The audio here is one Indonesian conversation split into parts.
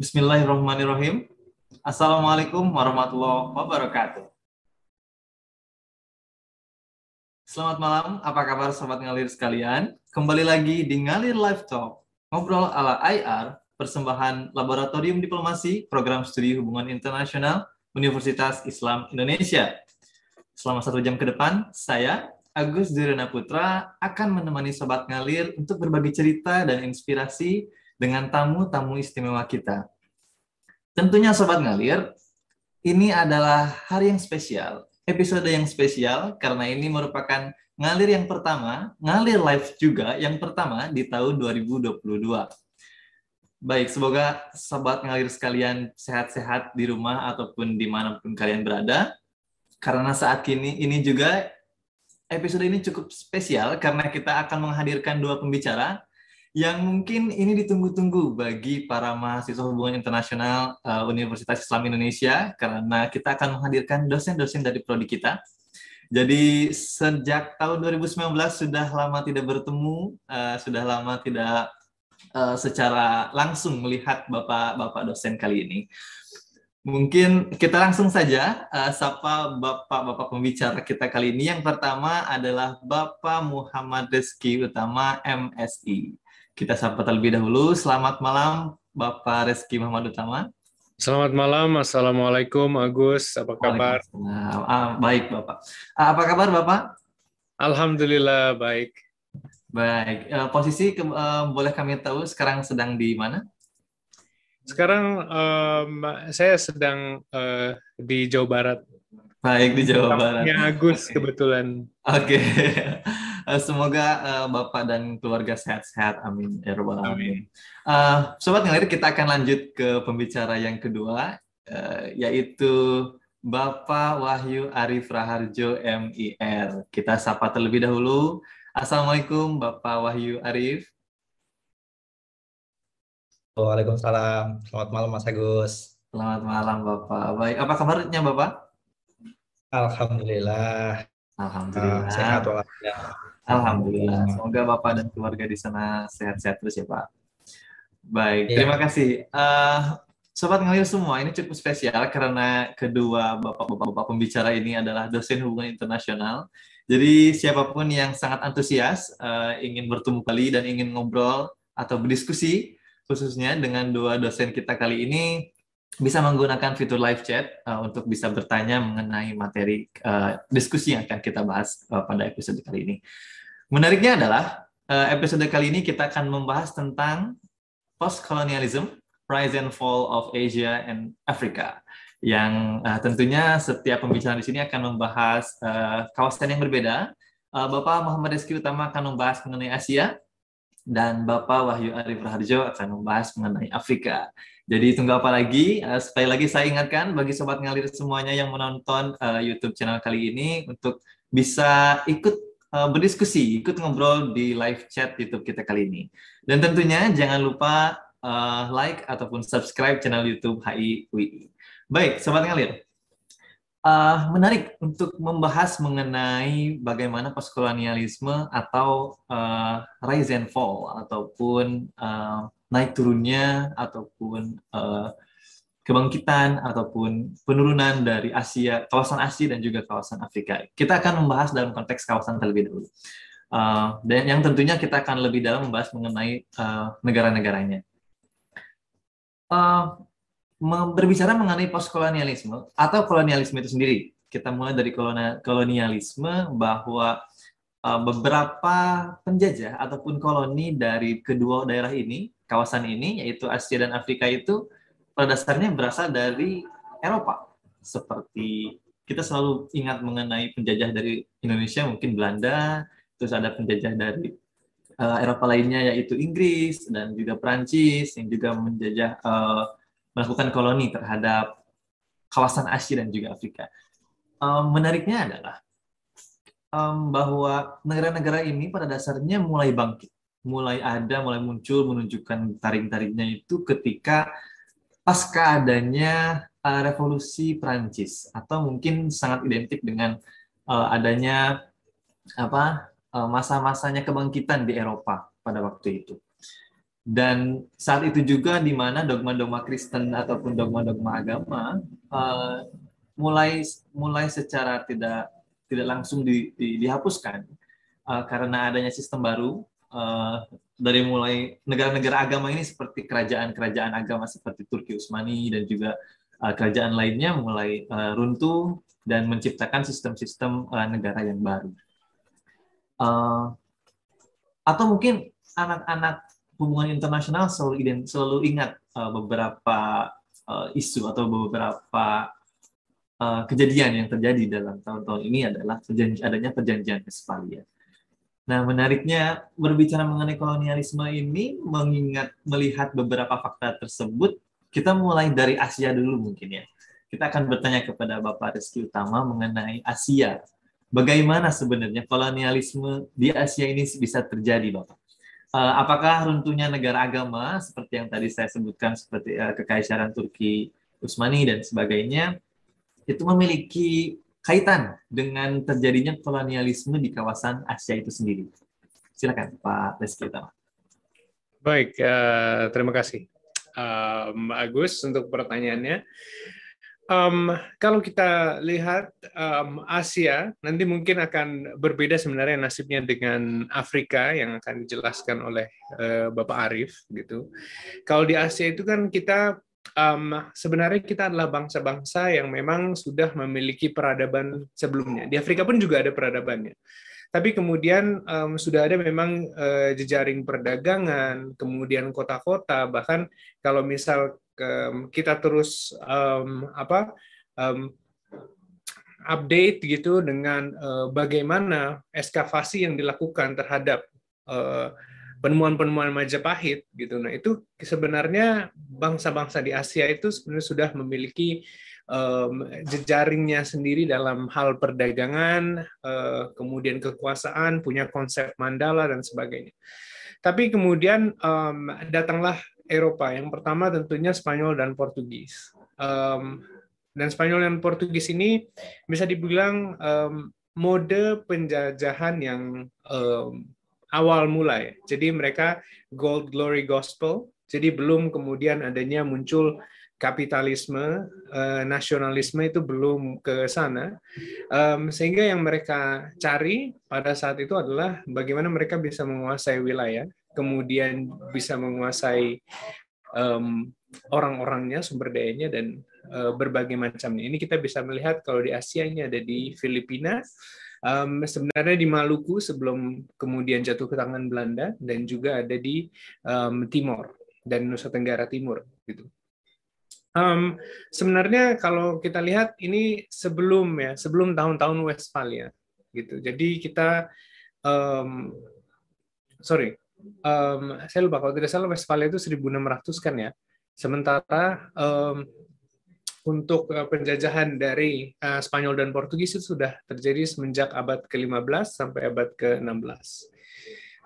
Bismillahirrahmanirrahim. Assalamualaikum warahmatullahi wabarakatuh. Selamat malam, apa kabar sobat ngalir sekalian? Kembali lagi di Ngalir Live Talk, ngobrol ala IR, persembahan Laboratorium Diplomasi, Program Studi Hubungan Internasional, Universitas Islam Indonesia. Selama satu jam ke depan, saya, Agus Direna Putra, akan menemani Sobat Ngalir untuk berbagi cerita dan inspirasi dengan tamu-tamu istimewa kita. Tentunya Sobat Ngalir, ini adalah hari yang spesial, episode yang spesial karena ini merupakan ngalir yang pertama, ngalir live juga yang pertama di tahun 2022. Baik, semoga sobat ngalir sekalian sehat-sehat di rumah ataupun di mana pun kalian berada. Karena saat ini ini juga episode ini cukup spesial karena kita akan menghadirkan dua pembicara yang mungkin ini ditunggu-tunggu bagi para mahasiswa hubungan internasional uh, Universitas Islam Indonesia karena kita akan menghadirkan dosen-dosen dari prodi kita. Jadi sejak tahun 2019 sudah lama tidak bertemu, uh, sudah lama tidak uh, secara langsung melihat bapak-bapak dosen kali ini. Mungkin kita langsung saja uh, sapa bapak-bapak pembicara kita kali ini. Yang pertama adalah Bapak Muhammad Rizky Utama MSI. Kita sapa terlebih dahulu. Selamat malam, Bapak Reski Muhammad Utama. Selamat malam, Assalamualaikum Agus, apa kabar? Ah, baik Bapak. Ah, apa kabar Bapak? Alhamdulillah baik. Baik, uh, posisi ke, uh, boleh kami tahu sekarang sedang di mana? Sekarang um, saya sedang uh, di Jawa Barat. Baik di Jawa Barat. Agus kebetulan. Oke. Okay. Eh, semoga uh, Bapak dan keluarga sehat-sehat. Amin. Ya Rabbal Alamin. Uh, Sobat Ngalir, kita akan lanjut ke pembicara yang kedua, uh, yaitu Bapak Wahyu Arif Raharjo MIR. Kita sapa terlebih dahulu. Assalamualaikum Bapak Wahyu Arif. Waalaikumsalam. Selamat malam Mas Agus. Selamat malam Bapak. Baik, apa kabarnya Bapak? Alhamdulillah. Alhamdulillah. Uh, sehat walafiat. Alhamdulillah. Semoga Bapak dan keluarga di sana sehat-sehat terus ya Pak. Baik, ya. terima kasih. Uh, Sobat Ngalir semua, ini cukup spesial karena kedua bapak-bapak pembicara ini adalah dosen hubungan internasional. Jadi siapa pun yang sangat antusias uh, ingin bertemu kali dan ingin ngobrol atau berdiskusi khususnya dengan dua dosen kita kali ini bisa menggunakan fitur live chat uh, untuk bisa bertanya mengenai materi uh, diskusi yang akan kita bahas uh, pada episode kali ini. Menariknya adalah uh, episode kali ini kita akan membahas tentang post-colonialism, rise and fall of Asia and Africa. Yang uh, tentunya setiap pembicaraan di sini akan membahas uh, kawasan yang berbeda. Bapak Muhammad Rizky Utama akan membahas mengenai Asia, dan Bapak Wahyu Arif Raharjo akan membahas mengenai Afrika. Jadi tunggu apa lagi? Sekali lagi saya ingatkan bagi sobat ngalir semuanya yang menonton YouTube channel kali ini untuk bisa ikut berdiskusi, ikut ngobrol di live chat YouTube kita kali ini. Dan tentunya jangan lupa uh, like ataupun subscribe channel YouTube HIWI. Baik, Sobat Ngalir. Uh, menarik untuk membahas mengenai bagaimana postkolonialisme atau uh, rise and fall ataupun uh, naik turunnya ataupun uh, kebangkitan ataupun penurunan dari Asia, kawasan Asia dan juga kawasan Afrika. Kita akan membahas dalam konteks kawasan terlebih dahulu. Uh, dan yang tentunya kita akan lebih dalam membahas mengenai uh, negara-negaranya. Uh, berbicara mengenai postkolonialisme atau kolonialisme itu sendiri, kita mulai dari kolonialisme bahwa beberapa penjajah ataupun koloni dari kedua daerah ini, kawasan ini, yaitu Asia dan Afrika itu pada dasarnya berasal dari Eropa. Seperti kita selalu ingat mengenai penjajah dari Indonesia, mungkin Belanda, terus ada penjajah dari uh, Eropa lainnya yaitu Inggris dan juga Prancis yang juga menjajah uh, melakukan koloni terhadap kawasan Asia dan juga Afrika. Um, menariknya adalah um, bahwa negara-negara ini pada dasarnya mulai bangkit, mulai ada, mulai muncul menunjukkan taring-taringnya itu ketika pasca adanya uh, revolusi Prancis atau mungkin sangat identik dengan uh, adanya apa uh, masa-masanya kebangkitan di Eropa pada waktu itu. Dan saat itu juga di mana dogma-dogma Kristen ataupun dogma-dogma agama uh, mulai mulai secara tidak tidak langsung di, di, dihapuskan uh, karena adanya sistem baru uh, dari mulai negara-negara agama ini seperti kerajaan-kerajaan agama seperti Turki Utsmani dan juga uh, kerajaan lainnya mulai uh, runtuh dan menciptakan sistem-sistem uh, negara yang baru. Uh, atau mungkin anak-anak hubungan internasional selalu ident, selalu ingat uh, beberapa uh, isu atau beberapa uh, kejadian yang terjadi dalam tahun-tahun ini adalah perjanji, adanya perjanjian Westphalia. Nah, menariknya berbicara mengenai kolonialisme ini mengingat melihat beberapa fakta tersebut, kita mulai dari Asia dulu mungkin ya. Kita akan bertanya kepada Bapak Rizky Utama mengenai Asia. Bagaimana sebenarnya kolonialisme di Asia ini bisa terjadi, Bapak? uh, apakah runtuhnya negara agama seperti yang tadi saya sebutkan seperti uh, kekaisaran Turki Utsmani dan sebagainya itu memiliki kaitan dengan terjadinya kolonialisme di kawasan Asia itu sendiri. Silakan Pak Reski Utama. Baik, uh, terima kasih um, Agus untuk pertanyaannya. Um, kalau kita lihat um, Asia, nanti mungkin akan berbeda sebenarnya nasibnya dengan Afrika yang akan dijelaskan oleh uh, Bapak Arif gitu. Kalau di Asia itu kan kita um, sebenarnya kita adalah bangsa-bangsa yang memang sudah memiliki peradaban sebelumnya. Di Afrika pun juga ada peradabannya. Tapi kemudian um, sudah ada memang uh, jejaring perdagangan, kemudian kota-kota, bahkan kalau misal kita terus um, apa um, update gitu dengan uh, bagaimana eskavasi yang dilakukan terhadap uh, penemuan-penemuan Majapahit gitu. Nah, itu sebenarnya bangsa-bangsa di Asia itu sebenarnya sudah memiliki um, jejaringnya sendiri dalam hal perdagangan, uh, kemudian kekuasaan, punya konsep mandala dan sebagainya. Tapi kemudian um, datanglah Eropa. Yang pertama tentunya Spanyol dan Portugis. Um, dan Spanyol dan Portugis ini bisa dibilang um, mode penjajahan yang um, awal mulai. Jadi mereka gold glory gospel. Jadi belum kemudian adanya muncul kapitalisme, uh, nasionalisme itu belum ke sana. Sehingga yang mereka cari pada saat itu adalah bagaimana mereka bisa menguasai wilayah kemudian bisa menguasai orang-orangnya, sumber dayanya, dan uh, berbagai macamnya. Ini kita bisa melihat kalau di Asia ini ada di Filipina, um, sebenarnya di Maluku sebelum kemudian jatuh ke tangan Belanda, dan juga ada di um, Timor dan Nusa Tenggara Timur. Gitu. Um, sebenarnya kalau kita lihat ini sebelum ya sebelum tahun-tahun Westphalia gitu. Jadi kita um, sorry um, saya lupa kalau tidak salah Westphalia itu 1600 kan ya. Sementara um, untuk uh, penjajahan dari uh, Spanyol dan Portugis itu sudah terjadi semenjak abad ke-15 sampai abad ke-16.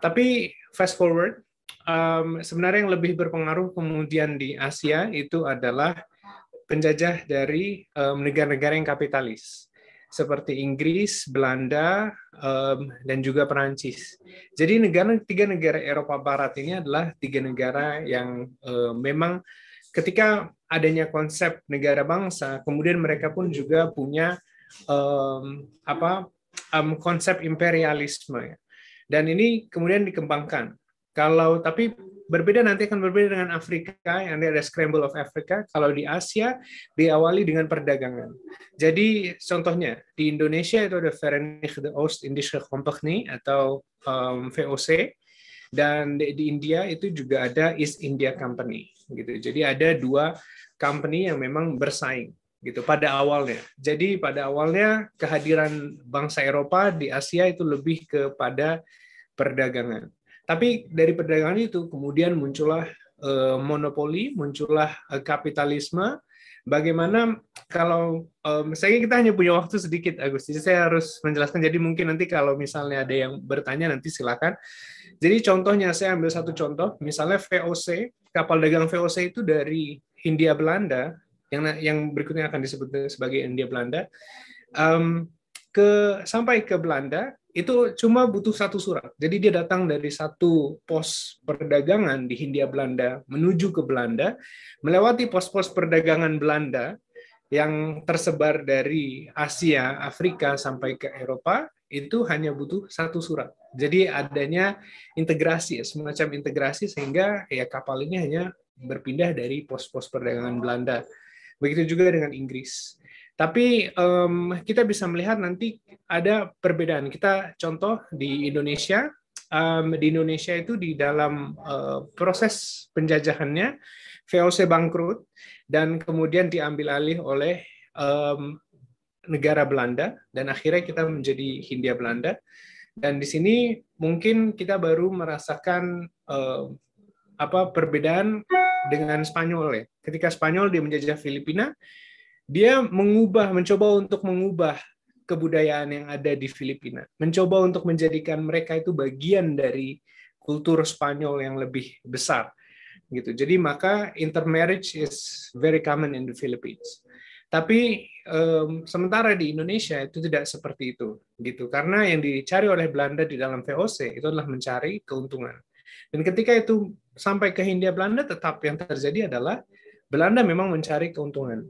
Tapi fast forward, um, sebenarnya yang lebih berpengaruh kemudian di Asia itu adalah penjajah dari negara-negara um, yang kapitalis seperti Inggris, Belanda, um, dan juga Perancis. Jadi negara tiga negara Eropa Barat ini adalah tiga negara yang um, memang ketika adanya konsep negara bangsa, kemudian mereka pun juga punya um, apa um, konsep imperialisme. Dan ini kemudian dikembangkan. Kalau tapi Berbeda nanti akan berbeda dengan Afrika, yang ada Scramble of Africa. Kalau di Asia, diawali dengan perdagangan. Jadi contohnya, di Indonesia itu ada Verenigde Oost-Indische Compagnie atau um, VOC, dan di, di India itu juga ada East India Company. gitu. Jadi ada dua company yang memang bersaing gitu pada awalnya. Jadi pada awalnya kehadiran bangsa Eropa di Asia itu lebih kepada perdagangan. Tapi dari perdagangan itu kemudian muncullah uh, monopoli, muncullah uh, kapitalisme. Bagaimana kalau um, saya kita hanya punya waktu sedikit Agus, jadi saya harus menjelaskan. Jadi mungkin nanti kalau misalnya ada yang bertanya nanti silakan. Jadi contohnya saya ambil satu contoh, misalnya VOC, kapal dagang VOC itu dari Hindia Belanda, yang yang berikutnya akan disebut sebagai Hindia Belanda, um, ke sampai ke Belanda itu cuma butuh satu surat. Jadi dia datang dari satu pos perdagangan di Hindia Belanda menuju ke Belanda, melewati pos-pos perdagangan Belanda yang tersebar dari Asia, Afrika sampai ke Eropa itu hanya butuh satu surat. Jadi adanya integrasi, semacam integrasi sehingga ya kapal ini hanya berpindah dari pos-pos perdagangan Belanda. Begitu juga dengan Inggris. Tapi um, kita bisa melihat nanti ada perbedaan. Kita contoh di Indonesia, um, di Indonesia itu di dalam uh, proses penjajahannya VOC bangkrut dan kemudian diambil alih oleh um, negara Belanda dan akhirnya kita menjadi Hindia Belanda. Dan di sini mungkin kita baru merasakan uh, apa perbedaan dengan Spanyol ya. Ketika Spanyol dia menjajah Filipina, dia mengubah, mencoba untuk mengubah kebudayaan yang ada di Filipina, mencoba untuk menjadikan mereka itu bagian dari kultur Spanyol yang lebih besar, gitu. Jadi maka intermarriage is very common in the Philippines. Tapi um, sementara di Indonesia itu tidak seperti itu, gitu. Karena yang dicari oleh Belanda di dalam VOC itu adalah mencari keuntungan. Dan ketika itu sampai ke Hindia Belanda, tetap yang terjadi adalah Belanda memang mencari keuntungan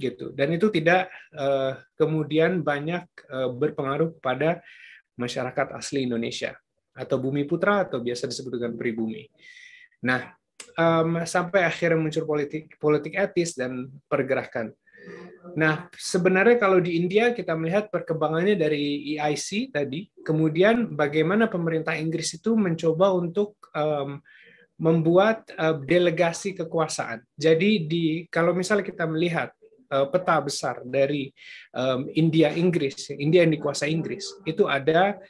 gitu dan itu tidak uh, kemudian banyak uh, berpengaruh pada masyarakat asli Indonesia atau bumi putra atau biasa disebut dengan pribumi. Nah, um, sampai akhirnya muncul politik politik etis dan pergerakan. Nah, sebenarnya kalau di India kita melihat perkembangannya dari EIC tadi, kemudian bagaimana pemerintah Inggris itu mencoba untuk um, membuat uh, delegasi kekuasaan. Jadi di kalau misalnya kita melihat uh, peta besar dari um, India Inggris, India yang dikuasai Inggris, itu ada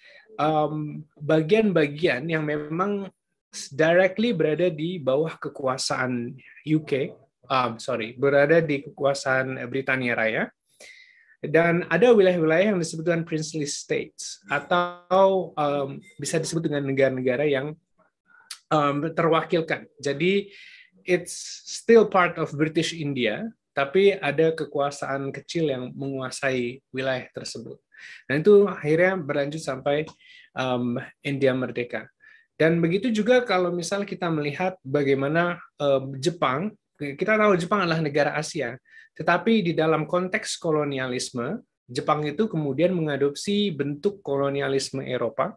bagian-bagian um, yang memang directly berada di bawah kekuasaan UK, um, sorry, berada di kekuasaan Britania Raya, dan ada wilayah-wilayah yang disebut dengan princely states atau um, bisa disebut dengan negara-negara yang um, terwakilkan. Jadi it's still part of British India, tapi ada kekuasaan kecil yang menguasai wilayah tersebut. Dan itu akhirnya berlanjut sampai um, India merdeka. Dan begitu juga kalau misal kita melihat bagaimana um, Jepang, kita tahu Jepang adalah negara Asia, tetapi di dalam konteks kolonialisme, Jepang itu kemudian mengadopsi bentuk kolonialisme Eropa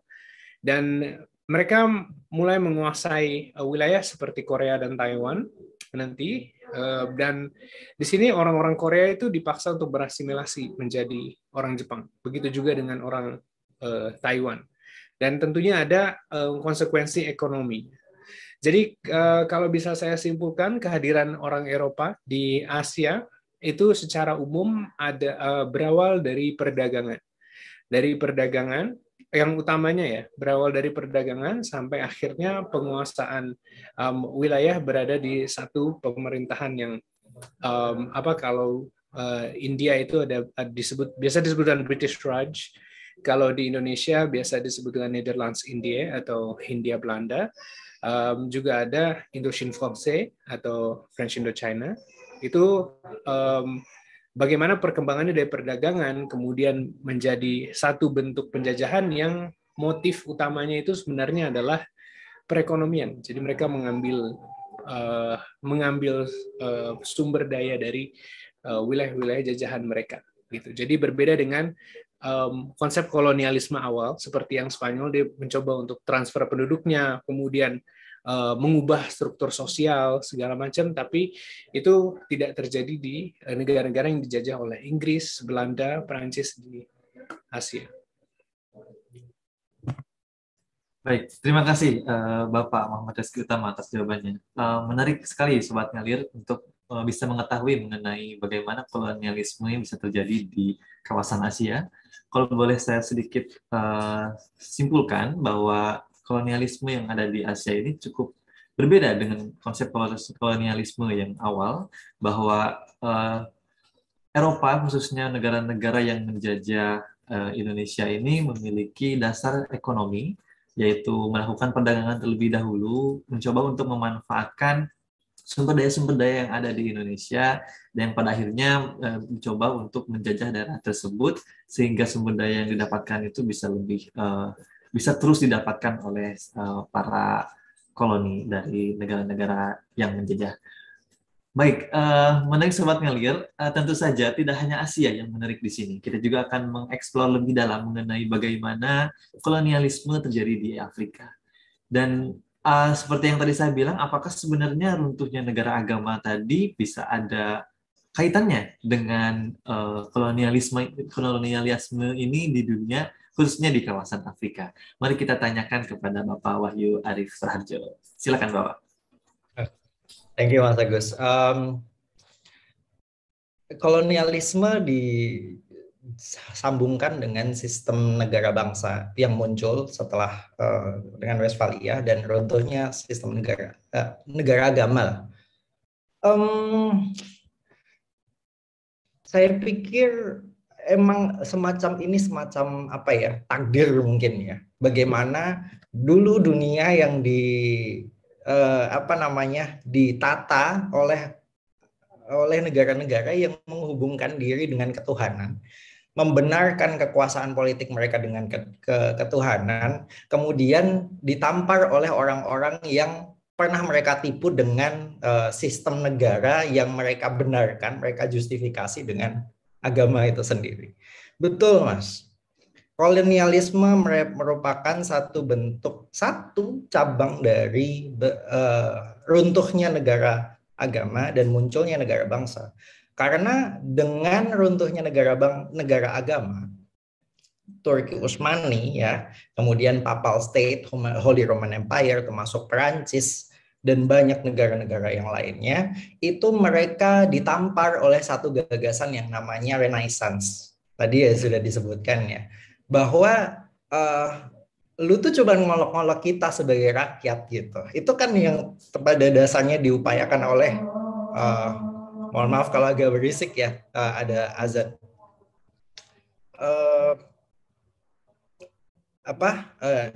dan mereka mulai menguasai uh, wilayah seperti Korea dan Taiwan nanti Eh, dan di sini orang-orang Korea itu dipaksa untuk berasimilasi menjadi orang Jepang. Begitu juga dengan orang uh, Taiwan. Dan tentunya ada uh, konsekuensi ekonomi. Jadi uh, kalau bisa saya simpulkan kehadiran orang Eropa di Asia itu secara umum ada uh, berawal dari perdagangan. Dari perdagangan yang utamanya ya berawal dari perdagangan sampai akhirnya penguasaan um, wilayah berada di satu pemerintahan yang um, apa kalau uh, India itu ada, disebut biasa disebut dengan British Raj. Kalau di Indonesia biasa disebut dengan Netherlands India atau Hindia Belanda. Um, juga ada Indochine Francais atau French Indochina. Itu um, bagaimana perkembangannya dari perdagangan kemudian menjadi satu bentuk penjajahan yang motif utamanya itu sebenarnya adalah perekonomian. Jadi mereka mengambil uh, mengambil uh, sumber daya dari uh, wilayah-wilayah jajahan mereka. Gitu. Jadi berbeda dengan um, konsep kolonialisme awal seperti yang Spanyol dia mencoba untuk transfer penduduknya, kemudian Eh, mengubah struktur sosial segala macam, tapi itu tidak terjadi di eh, negara-negara yang dijajah oleh Inggris, Belanda, Perancis di Asia. Baik, terima kasih uh, Bapak Muhammad Rizky Utama atas jawabannya. Menarik sekali Sobat Ngalir untuk bisa mengetahui mengenai bagaimana kolonialisme yang bisa terjadi di kawasan Asia. Kalau boleh saya sedikit simpulkan bahwa kolonialisme yang ada di Asia ini cukup berbeda dengan konsep kolonialisme yang awal bahwa uh, Eropa khususnya negara-negara yang menjajah uh, Indonesia ini memiliki dasar ekonomi yaitu melakukan perdagangan terlebih dahulu mencoba untuk memanfaatkan sumber daya sumber daya yang ada di Indonesia dan pada akhirnya uh, mencoba untuk menjajah daerah tersebut sehingga sumber daya yang didapatkan itu bisa lebih uh, bisa terus didapatkan oleh uh, para koloni dari negara-negara yang menjajah. Baik, uh, menarik sobat ngalir, uh, tentu saja tidak hanya Asia yang menarik di sini. Kita juga akan mengeksplor lebih dalam mengenai bagaimana kolonialisme terjadi di Afrika. Dan uh, seperti yang tadi saya bilang, apakah sebenarnya runtuhnya negara agama tadi bisa ada kaitannya dengan uh, kolonialisme kolonialisme ini di dunia khususnya di kawasan Afrika. Mari kita tanyakan kepada Bapak Wahyu Arif Sarharjo. Silakan Bapak. Thank you Mas Agus. Um, kolonialisme di sambungkan dengan sistem negara bangsa yang muncul setelah uh, dengan Westphalia dan runtuhnya sistem negara uh, negara agama. Um, saya pikir emang semacam ini semacam apa ya takdir mungkin ya. Bagaimana dulu dunia yang di uh, apa namanya ditata oleh oleh negara-negara yang menghubungkan diri dengan ketuhanan membenarkan kekuasaan politik mereka dengan ke, ke, ketuhanan, kemudian ditampar oleh orang-orang yang pernah mereka tipu dengan uh, sistem negara yang mereka benarkan, mereka justifikasi dengan agama itu sendiri. Betul, Mas. Kolonialisme merupakan satu bentuk, satu cabang dari uh, runtuhnya negara agama dan munculnya negara bangsa. Karena dengan runtuhnya negara bang, negara agama, Turki Utsmani ya, kemudian Papal State, Holy Roman Empire termasuk Perancis dan banyak negara-negara yang lainnya, itu mereka ditampar oleh satu gagasan yang namanya Renaissance. Tadi ya sudah disebutkan ya, bahwa uh, lu tuh coba ngolok-ngolok kita sebagai rakyat gitu. Itu kan yang pada dasarnya diupayakan oleh uh, mohon maaf kalau agak berisik ya uh, ada azan uh, apa uh,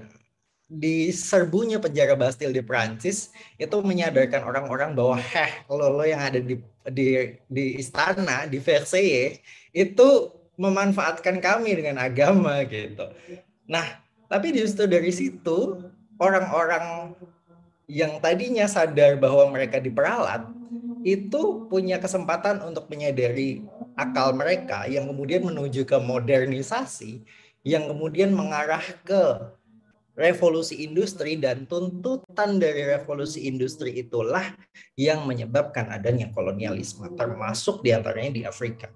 di serbunya penjara Bastille di Prancis itu menyadarkan orang-orang bahwa heh lo lo yang ada di di di istana di Versailles itu memanfaatkan kami dengan agama gitu. Nah, tapi justru dari situ orang-orang yang tadinya sadar bahwa mereka diperalat itu punya kesempatan untuk menyadari akal mereka yang kemudian menuju ke modernisasi yang kemudian mengarah ke revolusi industri dan tuntutan dari revolusi industri itulah yang menyebabkan adanya kolonialisme termasuk di antaranya di Afrika.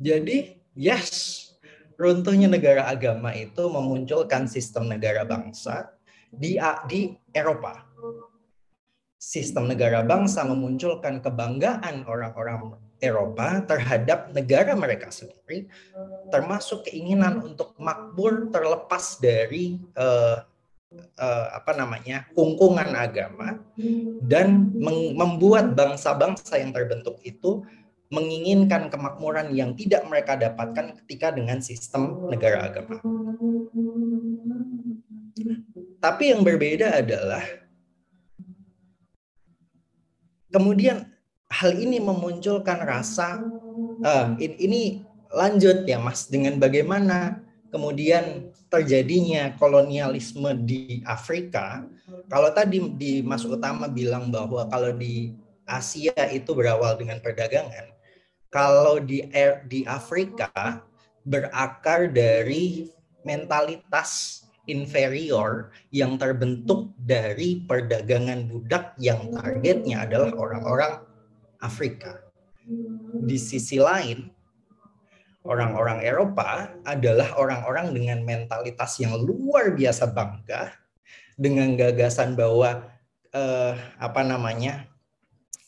Jadi yes, runtuhnya negara agama itu memunculkan sistem negara bangsa di di Eropa sistem negara bangsa memunculkan kebanggaan orang-orang Eropa terhadap negara mereka sendiri, termasuk keinginan untuk makmur terlepas dari uh, uh, apa namanya kungkungan agama dan membuat bangsa-bangsa yang terbentuk itu menginginkan kemakmuran yang tidak mereka dapatkan ketika dengan sistem negara agama. Tapi yang berbeda adalah kemudian hal ini memunculkan rasa uh, ini lanjut ya Mas dengan bagaimana kemudian terjadinya kolonialisme di Afrika. Kalau tadi di Mas Utama bilang bahwa kalau di Asia itu berawal dengan perdagangan, kalau di di Afrika berakar dari mentalitas inferior yang terbentuk dari perdagangan budak yang targetnya adalah orang-orang Afrika. Di sisi lain, orang-orang Eropa adalah orang-orang dengan mentalitas yang luar biasa bangga dengan gagasan bahwa eh, apa namanya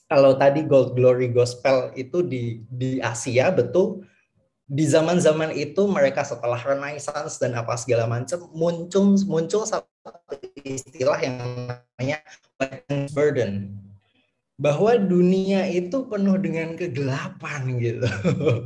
kalau tadi gold glory gospel itu di di Asia betul di zaman-zaman itu mereka setelah Renaissance dan apa segala macam muncul muncul satu istilah yang namanya burden bahwa dunia itu penuh dengan kegelapan gitu.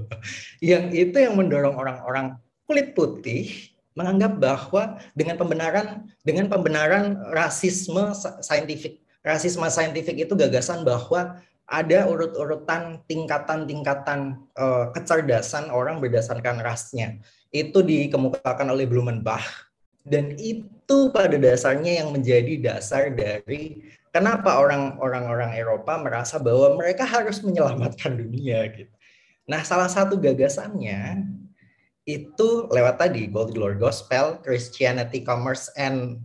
yang itu yang mendorong orang-orang kulit putih menganggap bahwa dengan pembenaran dengan pembenaran rasisme scientific rasisme saintifik itu gagasan bahwa ada urut-urutan tingkatan-tingkatan uh, kecerdasan orang berdasarkan rasnya. Itu dikemukakan oleh Blumenbach dan itu pada dasarnya yang menjadi dasar dari kenapa orang-orang orang Eropa merasa bahwa mereka harus menyelamatkan dunia gitu. Nah, salah satu gagasannya itu lewat tadi Gold Glory Gospel, Christianity, Commerce, and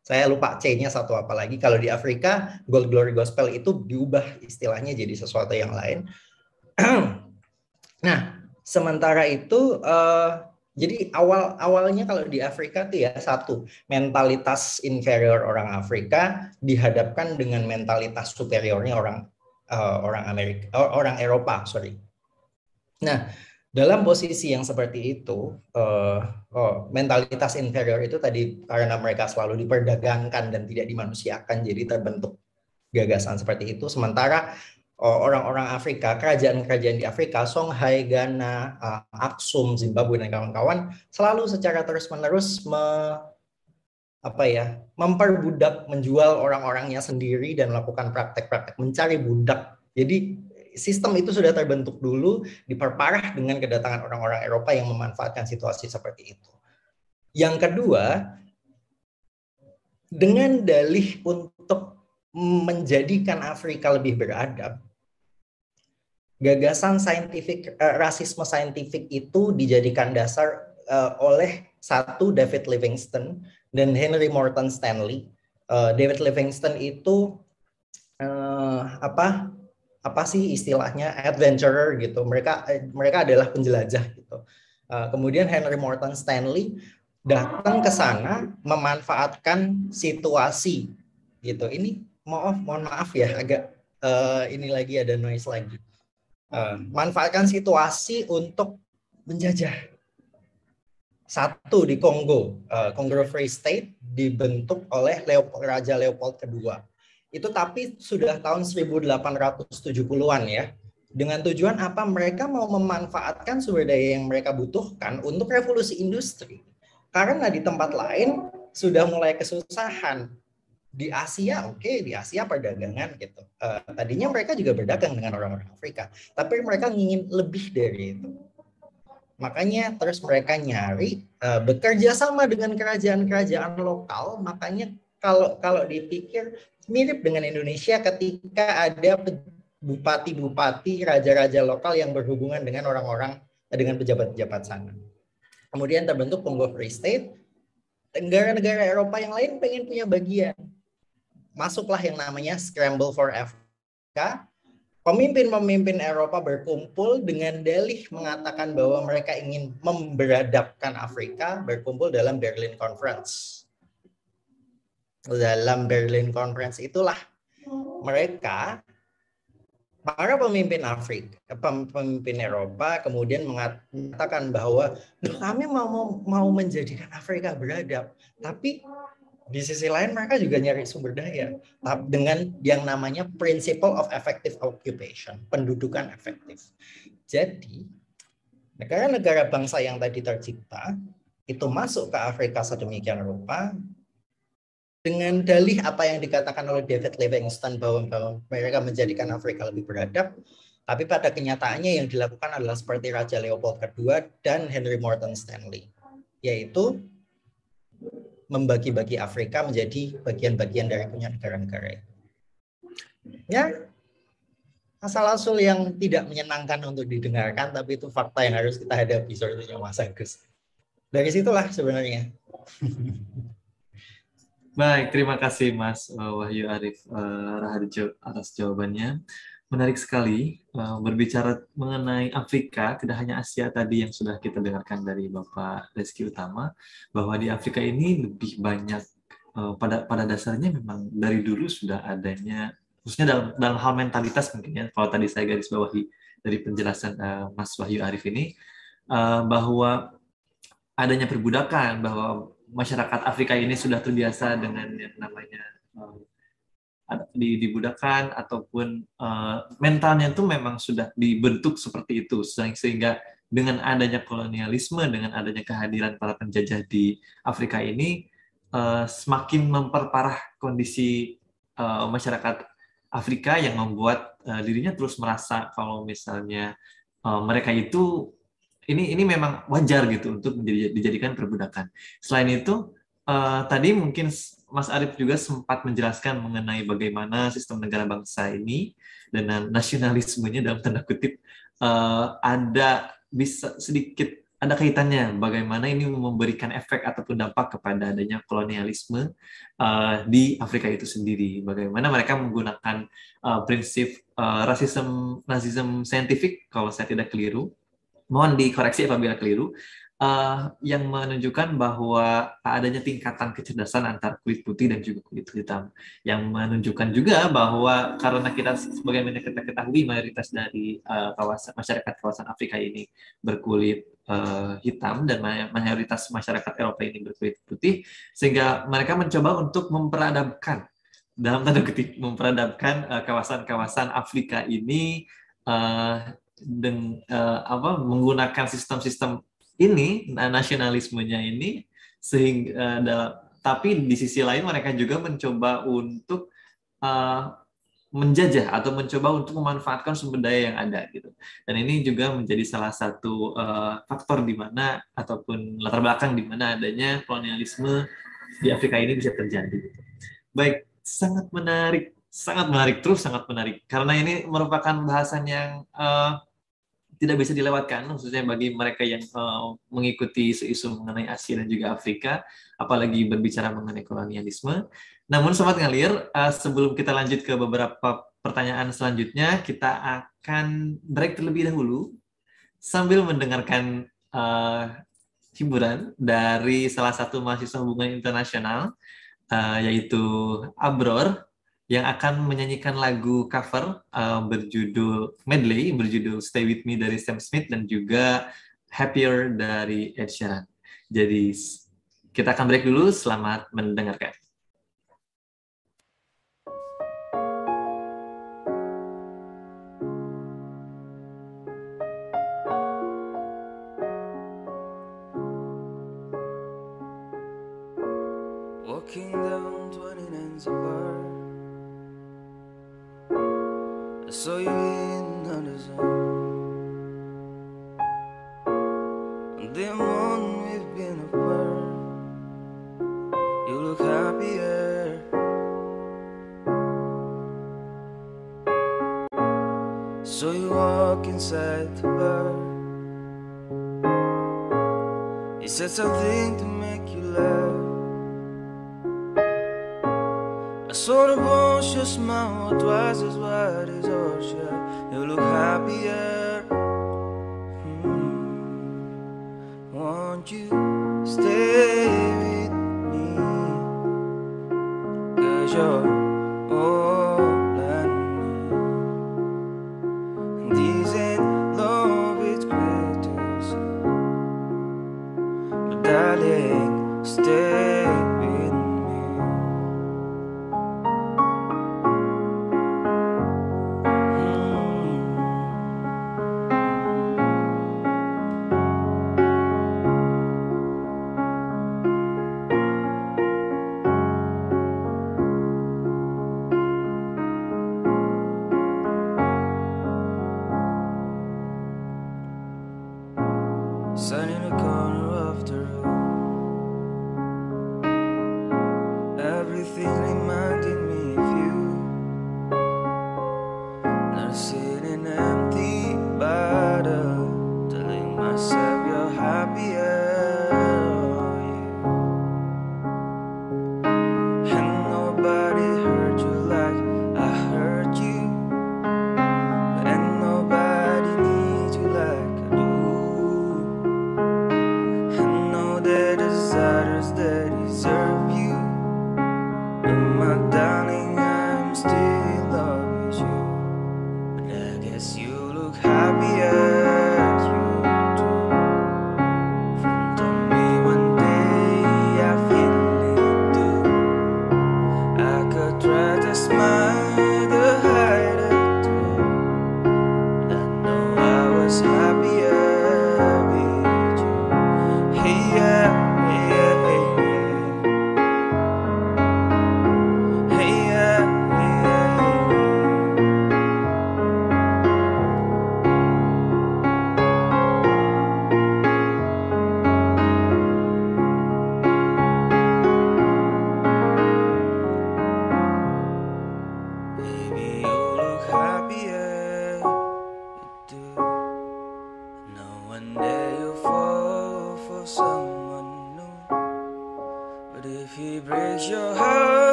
saya lupa C-nya satu apa lagi. Kalau di Afrika, Gold Glory Gospel itu diubah istilahnya jadi sesuatu yang lain. nah, sementara itu, uh, jadi awal awalnya kalau di Afrika tuh ya satu mentalitas inferior orang Afrika dihadapkan dengan mentalitas superiornya orang uh, orang Amerika, orang Eropa, sorry. Nah, dalam posisi yang seperti itu, uh, oh, mentalitas inferior itu tadi karena mereka selalu diperdagangkan dan tidak dimanusiakan, jadi terbentuk gagasan seperti itu. Sementara orang-orang Afrika, kerajaan-kerajaan di Afrika, Songhai, Ghana, uh, Aksum, Zimbabwe dan kawan-kawan selalu secara terus-menerus me, apa ya, memperbudak, menjual orang-orangnya sendiri dan melakukan praktek-praktek mencari budak. Jadi sistem itu sudah terbentuk dulu, diperparah dengan kedatangan orang-orang Eropa yang memanfaatkan situasi seperti itu. Yang kedua, dengan dalih untuk menjadikan Afrika lebih beradab, gagasan saintifik uh, rasisme saintifik itu dijadikan dasar uh, oleh satu David Livingstone dan Henry Morton Stanley. Uh, David Livingstone itu uh, apa apa sih istilahnya adventurer gitu. Mereka eh, mereka adalah penjelajah gitu. Uh, kemudian Henry Morton Stanley datang ke sana memanfaatkan situasi gitu. Ini maaf mohon maaf ya agak uh, ini lagi ada noise lagi. Manfaatkan situasi untuk menjajah. Satu di Kongo, uh, Congo Free State dibentuk oleh Leopold, Raja Leopold kedua itu tapi sudah tahun 1870-an ya. Dengan tujuan apa? Mereka mau memanfaatkan sumber daya yang mereka butuhkan untuk revolusi industri. Karena di tempat lain sudah mulai kesusahan. Di Asia, oke, okay, di Asia perdagangan gitu. Uh, tadinya mereka juga berdagang dengan orang-orang Afrika, tapi mereka ingin lebih dari itu. Makanya terus mereka nyari uh, bekerja sama dengan kerajaan-kerajaan lokal. Makanya kalau kalau dipikir mirip dengan Indonesia ketika ada bupati-bupati, raja-raja lokal yang berhubungan dengan orang-orang dengan pejabat-pejabat sana. Kemudian terbentuk Congo Free State. Negara-negara Eropa yang lain pengen punya bagian. Masuklah yang namanya Scramble for Africa. Pemimpin-pemimpin Eropa berkumpul dengan dalih mengatakan bahwa mereka ingin memberadabkan Afrika, berkumpul dalam Berlin Conference dalam Berlin Conference itulah mereka para pemimpin Afrika, pemimpin Eropa kemudian mengatakan bahwa kami mau mau menjadikan Afrika beradab, tapi di sisi lain mereka juga nyari sumber daya dengan yang namanya principle of effective occupation, pendudukan efektif. Jadi negara-negara bangsa yang tadi tercipta itu masuk ke Afrika sedemikian rupa dengan dalih apa yang dikatakan oleh David Livingstone bahwa, bahwa mereka menjadikan Afrika lebih beradab, tapi pada kenyataannya yang dilakukan adalah seperti Raja Leopold II dan Henry Morton Stanley, yaitu membagi-bagi Afrika menjadi bagian-bagian dari punya negara-negara. Ya, asal-usul yang tidak menyenangkan untuk didengarkan, tapi itu fakta yang harus kita hadapi sepertinya Mas Agus. Dari situlah sebenarnya. Baik, terima kasih Mas eh, Wahyu Arif uh, Raharjo atas jawabannya. Menarik sekali uh, berbicara mengenai Afrika, tidak hanya Asia tadi yang sudah kita dengarkan dari Bapak Reski Utama, bahwa di Afrika ini lebih banyak uh, pada pada dasarnya memang dari dulu sudah adanya, khususnya dalam dalam hal mentalitas mungkin ya. Kalau tadi saya garis bawahi dari penjelasan uh, Mas Wahyu Arif ini, bahwa adanya perbudakan, bahwa masyarakat Afrika ini sudah terbiasa dengan yang namanya dibudakan ataupun uh, mentalnya itu memang sudah dibentuk seperti itu sehingga dengan adanya kolonialisme dengan adanya kehadiran para penjajah di Afrika ini uh, semakin memperparah kondisi uh, masyarakat Afrika yang membuat uh, dirinya terus merasa kalau misalnya uh, mereka itu ini ini memang wajar gitu untuk menjadi, dijadikan perbudakan. Selain itu uh, tadi mungkin Mas Arief juga sempat menjelaskan mengenai bagaimana sistem negara bangsa ini dengan nasionalismenya dalam tanda kutip uh, ada bisa sedikit ada kaitannya bagaimana ini memberikan efek ataupun dampak kepada adanya kolonialisme uh, di Afrika itu sendiri. Bagaimana mereka menggunakan uh, prinsip uh, rasisme nazisme saintifik kalau saya tidak keliru. Mohon dikoreksi apabila keliru uh, yang menunjukkan bahwa adanya tingkatan kecerdasan antara kulit putih dan juga kulit hitam, yang menunjukkan juga bahwa karena kita sebagaimana kita ketahui mayoritas dari uh, kawasan masyarakat kawasan Afrika ini berkulit uh, hitam dan mayoritas masyarakat Eropa ini berkulit putih, sehingga mereka mencoba untuk memperadabkan dalam tanda kutip memperadabkan kawasan-kawasan uh, Afrika ini uh, dengan uh, apa menggunakan sistem-sistem ini nasionalismenya ini sehingga uh, tapi di sisi lain mereka juga mencoba untuk uh, menjajah atau mencoba untuk memanfaatkan sumber daya yang ada gitu. Dan ini juga menjadi salah satu uh, faktor di mana ataupun latar belakang di mana adanya kolonialisme di Afrika ini bisa terjadi. Gitu. Baik, sangat menarik, sangat menarik terus sangat menarik karena ini merupakan bahasan yang uh, tidak bisa dilewatkan, khususnya bagi mereka yang uh, mengikuti isu-isu mengenai Asia dan juga Afrika, apalagi berbicara mengenai kolonialisme. Namun, sobat ngalir, uh, sebelum kita lanjut ke beberapa pertanyaan selanjutnya, kita akan break terlebih dahulu sambil mendengarkan uh, hiburan dari salah satu mahasiswa hubungan internasional, uh, yaitu Abror yang akan menyanyikan lagu cover uh, berjudul medley berjudul Stay With Me dari Sam Smith dan juga Happier dari Ed Sheeran. Jadi kita akan break dulu. Selamat mendengarkan. Sun in a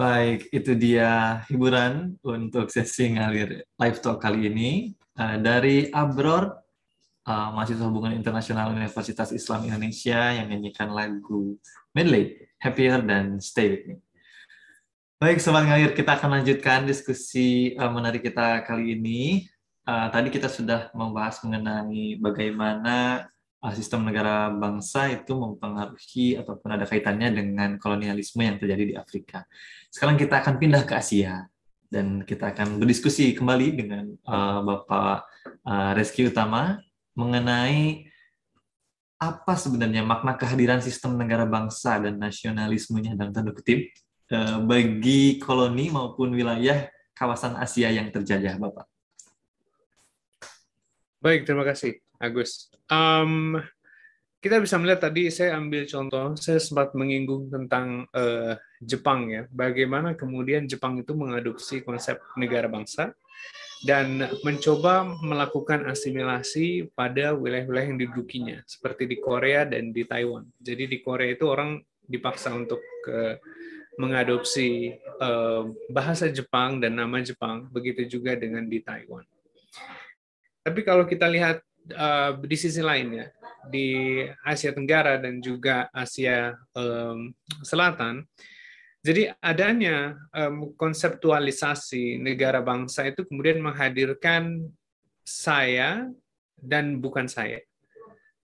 Baik, itu dia hiburan untuk sesi ngalir live talk kali ini uh, dari Abror, uh, mahasiswa hubungan internasional Universitas Islam Indonesia yang menyanyikan lagu medley Happier dan Stay With Me. Baik, Sobat Ngalir, kita akan lanjutkan diskusi uh, menarik kita kali ini. Tadi kita sudah membahas mengenai bagaimana sistem negara bangsa itu mempengaruhi ataupun ada kaitannya dengan kolonialisme yang terjadi di Afrika. Sekarang kita akan pindah ke Asia dan kita akan berdiskusi kembali dengan uh, Bapak uh, Reski Utama mengenai apa sebenarnya makna kehadiran sistem negara bangsa dan nasionalismenya dalam tanda kutip uh, bagi koloni maupun wilayah kawasan Asia yang terjajah, Bapak. Baik, terima kasih, Agus. Um, kita bisa melihat tadi saya ambil contoh, saya sempat menyinggung tentang uh, Jepang ya, bagaimana kemudian Jepang itu mengadopsi konsep negara bangsa dan mencoba melakukan asimilasi pada wilayah-wilayah yang didudukinya, seperti di Korea dan di Taiwan. Jadi di Korea itu orang dipaksa untuk uh, mengadopsi uh, bahasa Jepang dan nama Jepang, begitu juga dengan di Taiwan. Tapi kalau kita lihat uh, di sisi lainnya, di Asia Tenggara dan juga Asia um, Selatan. Jadi adanya um, konseptualisasi negara bangsa itu kemudian menghadirkan saya dan bukan saya,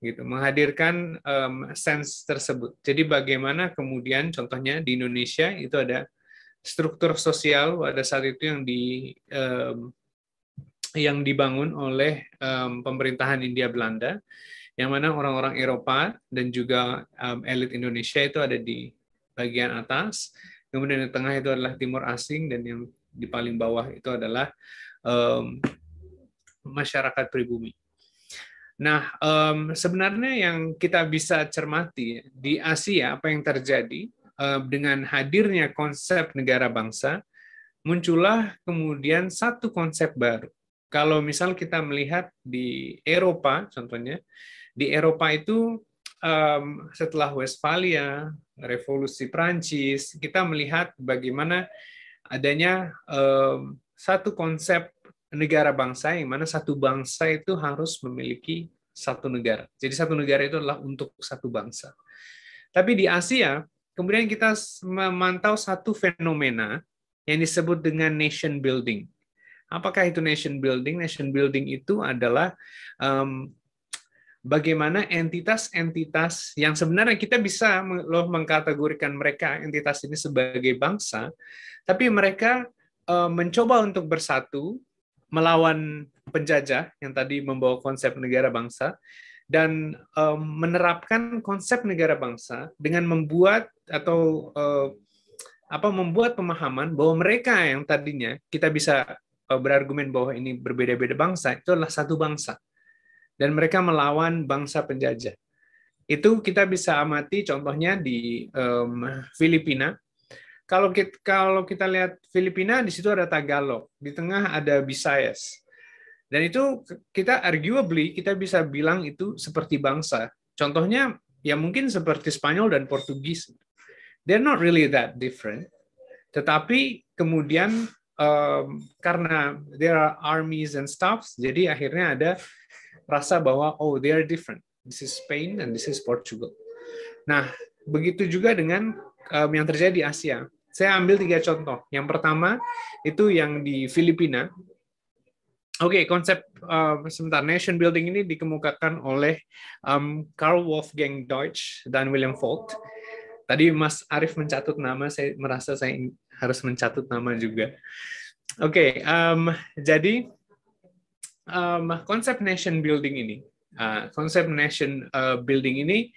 gitu, menghadirkan um, sense tersebut. Jadi bagaimana kemudian contohnya di Indonesia itu ada struktur sosial pada saat itu yang di um, yang dibangun oleh um, pemerintahan India Belanda yang mana orang-orang Eropa dan juga um, elit Indonesia itu ada di bagian atas, kemudian di tengah itu adalah timur asing dan yang di paling bawah itu adalah um, masyarakat pribumi. Nah, um, sebenarnya yang kita bisa cermati di Asia apa yang terjadi um, dengan hadirnya konsep negara bangsa, muncullah kemudian satu konsep baru. Kalau misal kita melihat di Eropa, contohnya, di Eropa itu um, setelah Westphalia, revolusi Prancis, kita melihat bagaimana adanya um, satu konsep negara bangsa yang mana satu bangsa itu harus memiliki satu negara. Jadi satu negara itu adalah untuk satu bangsa. Tapi di Asia, kemudian kita memantau satu fenomena yang disebut dengan nation building. Apakah itu nation building? Nation building itu adalah um, bagaimana entitas-entitas yang sebenarnya kita bisa loh mengkategorikan mereka entitas ini sebagai bangsa, tapi mereka uh, mencoba untuk bersatu melawan penjajah yang tadi membawa konsep negara bangsa dan um, menerapkan konsep negara bangsa dengan membuat atau uh, apa membuat pemahaman bahwa mereka yang tadinya kita bisa berargumen bahwa ini berbeda-beda bangsa itu adalah satu bangsa dan mereka melawan bangsa penjajah. Itu kita bisa amati contohnya di um, Filipina. Kalau kita, kalau kita lihat Filipina, di situ ada Tagalog, di tengah ada Visayas. Dan itu kita arguably kita bisa bilang itu seperti bangsa. Contohnya ya mungkin seperti Spanyol dan Portugis. They're not really that different. Tetapi kemudian um, karena there are armies and stuffs, jadi akhirnya ada rasa bahwa oh they are different. This is Spain and this is Portugal. Nah, begitu juga dengan um, yang terjadi di Asia. Saya ambil tiga contoh. Yang pertama itu yang di Filipina. Oke, okay, konsep uh, sebentar nation building ini dikemukakan oleh um, Karl Wolfgang Deutsch dan William Falt. Tadi Mas Arief mencatut nama, saya merasa saya harus mencatut nama juga. Oke, okay, um, jadi um, konsep nation building ini, uh, konsep nation uh, building ini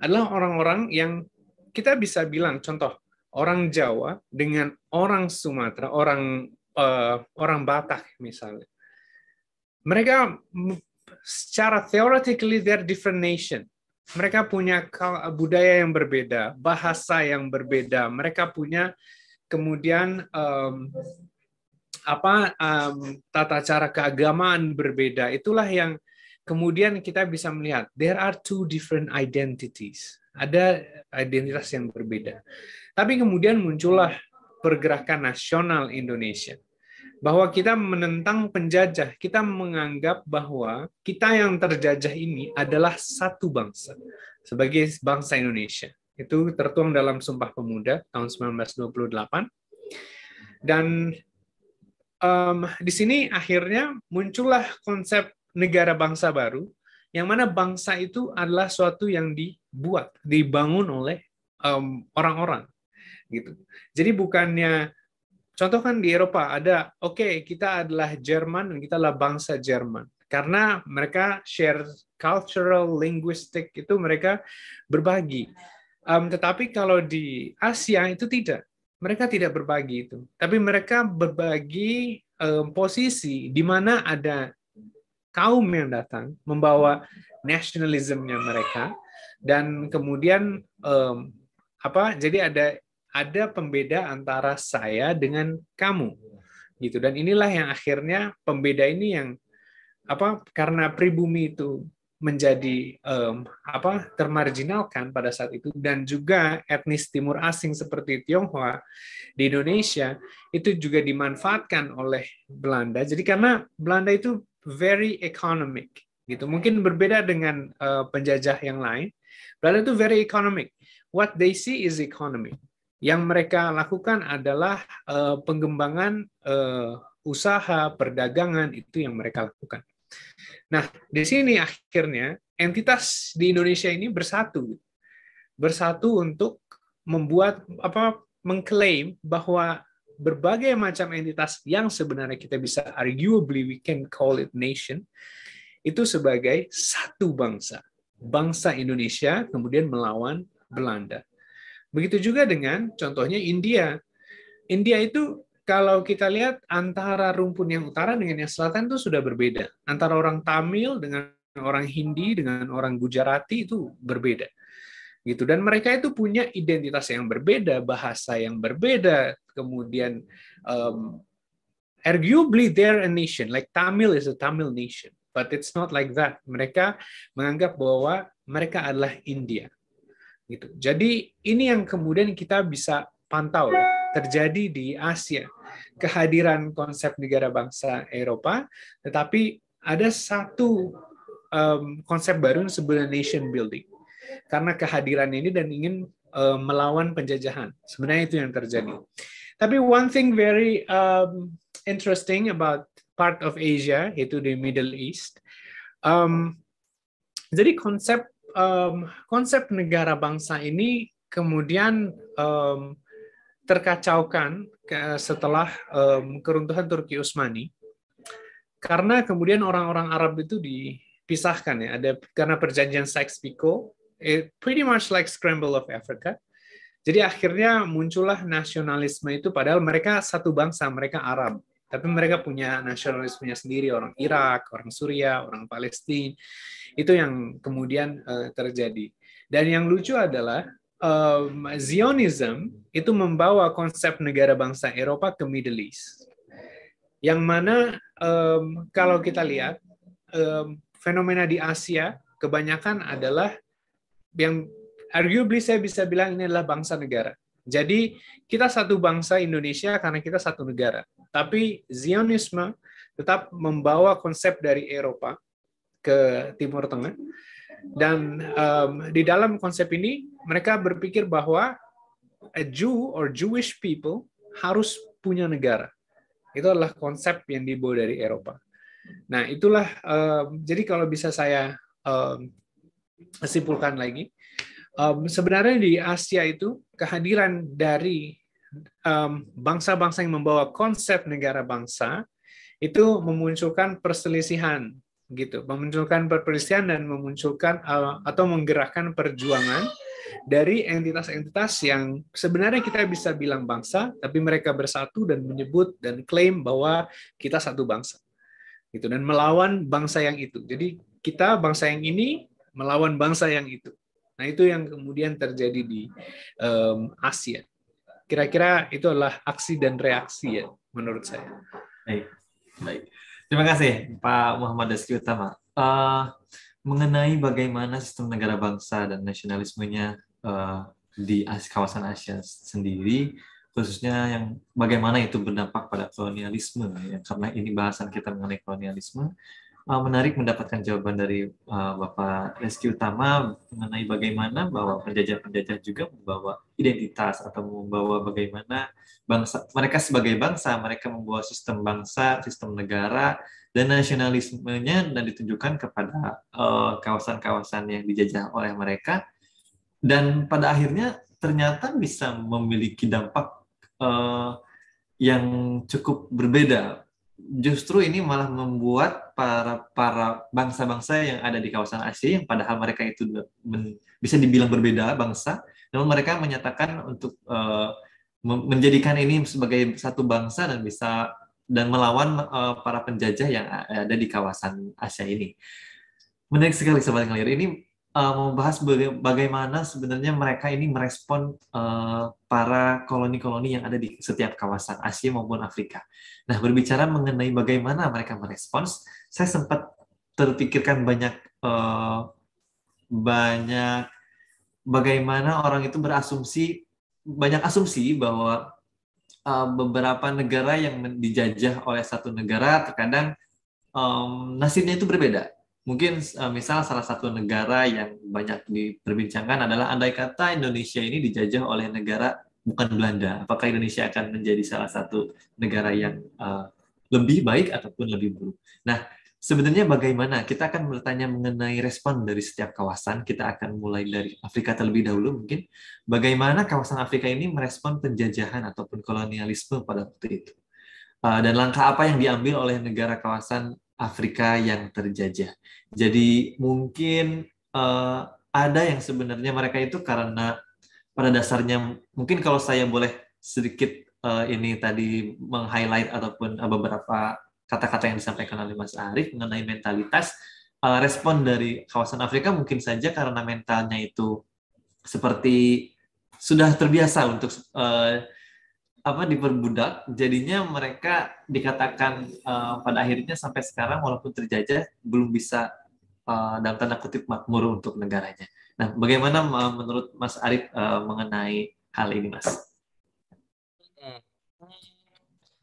adalah orang-orang yang kita bisa bilang, contoh orang Jawa dengan orang Sumatera, orang uh, orang Batak misalnya, mereka secara theoretically they're different nation. Mereka punya budaya yang berbeda, bahasa yang berbeda. Mereka punya kemudian um, apa um, tata cara keagamaan berbeda. Itulah yang kemudian kita bisa melihat. There are two different identities. Ada identitas yang berbeda. Tapi kemudian muncullah pergerakan nasional Indonesia bahwa kita menentang penjajah, kita menganggap bahwa kita yang terjajah ini adalah satu bangsa sebagai bangsa Indonesia. Itu tertuang dalam Sumpah Pemuda tahun 1928. Dan um, di sini akhirnya muncullah konsep negara bangsa baru, yang mana bangsa itu adalah suatu yang dibuat, dibangun oleh orang-orang, um, gitu. Jadi bukannya Contoh kan di Eropa ada, oke okay, kita adalah Jerman dan kita adalah bangsa Jerman. Karena mereka share cultural, linguistic itu mereka berbagi. Um, tetapi kalau di Asia itu tidak. Mereka tidak berbagi itu. Tapi mereka berbagi um, posisi di mana ada kaum yang datang membawa nasionalismenya mereka dan kemudian um, apa jadi ada ada pembeda antara saya dengan kamu gitu. Dan inilah yang akhirnya pembeda ini yang apa karena pribumi itu menjadi um, apa termarginalkan pada saat itu dan juga etnis timur asing seperti Tionghoa di Indonesia itu juga dimanfaatkan oleh Belanda. Jadi karena Belanda itu very economic gitu. Mungkin berbeda dengan uh, penjajah yang lain. Belanda itu very economic. What they see is economy yang mereka lakukan adalah uh, pengembangan uh, usaha perdagangan itu yang mereka lakukan. Nah, di sini akhirnya entitas di Indonesia ini bersatu, bersatu untuk membuat apa mengklaim bahwa berbagai macam entitas yang sebenarnya kita bisa arguably we can call it nation itu sebagai satu bangsa, bangsa Indonesia kemudian melawan Belanda. Begitu juga dengan contohnya India. India itu kalau kita lihat antara rumpun yang utara dengan yang selatan itu sudah berbeda. Antara orang Tamil dengan orang Hindi dengan orang Gujarati itu berbeda. Gitu dan mereka itu punya identitas yang berbeda, bahasa yang berbeda, kemudian um, arguably they're a nation. Like Tamil is a Tamil nation, but it's not like that. Mereka menganggap bahwa mereka adalah India Gitu. Jadi ini yang kemudian kita bisa pantau ya, terjadi di Asia. Kehadiran konsep negara bangsa Eropa, tetapi ada satu um, konsep baru yang sebenarnya nation building. Karena kehadiran ini dan ingin um, melawan penjajahan. Sebenarnya itu yang terjadi. Tapi one thing very um, interesting about part of Asia, yaitu di Middle East, um, jadi konsep um, konsep negara bangsa ini kemudian um, terkacaukan setelah um, keruntuhan Turki Utsmani. Karena kemudian orang-orang Arab itu dipisahkan ya. Ada karena perjanjian Sykes-Picot it pretty much like scramble of Africa. Jadi akhirnya muncullah nasionalisme itu padahal mereka satu bangsa mereka Arab tapi mereka punya nasionalismenya sendiri orang Irak, orang Suria, orang Palestina. Itu yang kemudian uh, terjadi. Dan yang lucu adalah um, Zionism itu membawa konsep negara bangsa Eropa ke Middle East. Yang mana um, kalau kita lihat um, fenomena di Asia kebanyakan adalah yang arguably saya bisa bilang ini adalah bangsa negara. Jadi kita satu bangsa Indonesia karena kita satu negara. Tapi Zionisme tetap membawa konsep dari Eropa ke Timur Tengah. Dan um, di dalam konsep ini mereka berpikir bahwa a Jew or Jewish people harus punya negara. Itu adalah konsep yang dibawa dari Eropa. Nah, itulah um, jadi kalau bisa saya um, simpulkan lagi, um, sebenarnya di Asia itu kehadiran dari bangsa-bangsa yang membawa konsep negara bangsa itu memunculkan perselisihan gitu, memunculkan perselisihan dan memunculkan uh, atau menggerakkan perjuangan dari entitas-entitas yang sebenarnya kita bisa bilang bangsa, tapi mereka bersatu dan menyebut dan klaim bahwa kita satu bangsa, gitu dan melawan bangsa yang itu. Jadi kita bangsa yang ini melawan bangsa yang itu. Nah itu yang kemudian terjadi di um, Asia. Kira-kira itu adalah aksi dan reaksi ya menurut saya. Baik, baik. Terima kasih Pak Muhammad Rizky Utama. Uh, mengenai bagaimana sistem negara bangsa dan nasionalismenya uh, di kawasan Asia sendiri, khususnya yang bagaimana itu berdampak pada kolonialisme ya karena ini bahasan kita mengenai kolonialisme uh, menarik mendapatkan jawaban dari uh, Bapak Reski Utama mengenai bagaimana bahwa penjajah-penjajah juga membawa identitas atau membawa bagaimana bangsa mereka sebagai bangsa mereka membawa sistem bangsa sistem negara dan nasionalismenya dan ditunjukkan kepada kawasan-kawasan uh, yang dijajah oleh mereka dan pada akhirnya ternyata bisa memiliki dampak yang cukup berbeda. Justru ini malah membuat para para bangsa-bangsa yang ada di kawasan Asia yang padahal mereka itu men, bisa dibilang berbeda bangsa, namun mereka menyatakan untuk uh, menjadikan ini sebagai satu bangsa dan bisa dan melawan uh, para penjajah yang ada di kawasan Asia ini. Menarik sekali sobat Ngalir. Ini uh, membahas bagaimana sebenarnya mereka ini merespon uh, para koloni-koloni yang ada di setiap kawasan Asia maupun Afrika. Nah, berbicara mengenai bagaimana mereka merespons, saya sempat terpikirkan banyak uh, banyak bagaimana orang itu berasumsi banyak asumsi bahwa uh, beberapa negara yang dijajah oleh satu negara terkadang um, nasibnya itu berbeda mungkin uh, misal salah satu negara yang banyak diperbincangkan adalah andai kata Indonesia ini dijajah oleh negara bukan Belanda, apakah Indonesia akan menjadi salah satu negara yang uh, lebih baik ataupun lebih buruk? Nah, sebenarnya bagaimana? Kita akan bertanya mengenai respon dari setiap kawasan. Kita akan mulai dari Afrika terlebih dahulu mungkin. Bagaimana kawasan Afrika ini merespon penjajahan ataupun kolonialisme pada waktu itu? Uh, dan langkah apa yang diambil oleh negara kawasan Afrika yang terjajah. Jadi mungkin uh, ada yang sebenarnya mereka itu karena pada dasarnya mungkin kalau saya boleh sedikit uh, ini tadi meng-highlight ataupun uh, beberapa kata-kata yang disampaikan oleh Mas Arief mengenai mentalitas uh, respon dari kawasan Afrika mungkin saja karena mentalnya itu seperti sudah terbiasa untuk uh, apa diperbudak jadinya mereka dikatakan uh, pada akhirnya sampai sekarang walaupun terjajah belum bisa uh, dalam tanda kutip makmur untuk negaranya. Nah, bagaimana uh, menurut Mas Arief uh, mengenai hal ini, Mas? Hmm.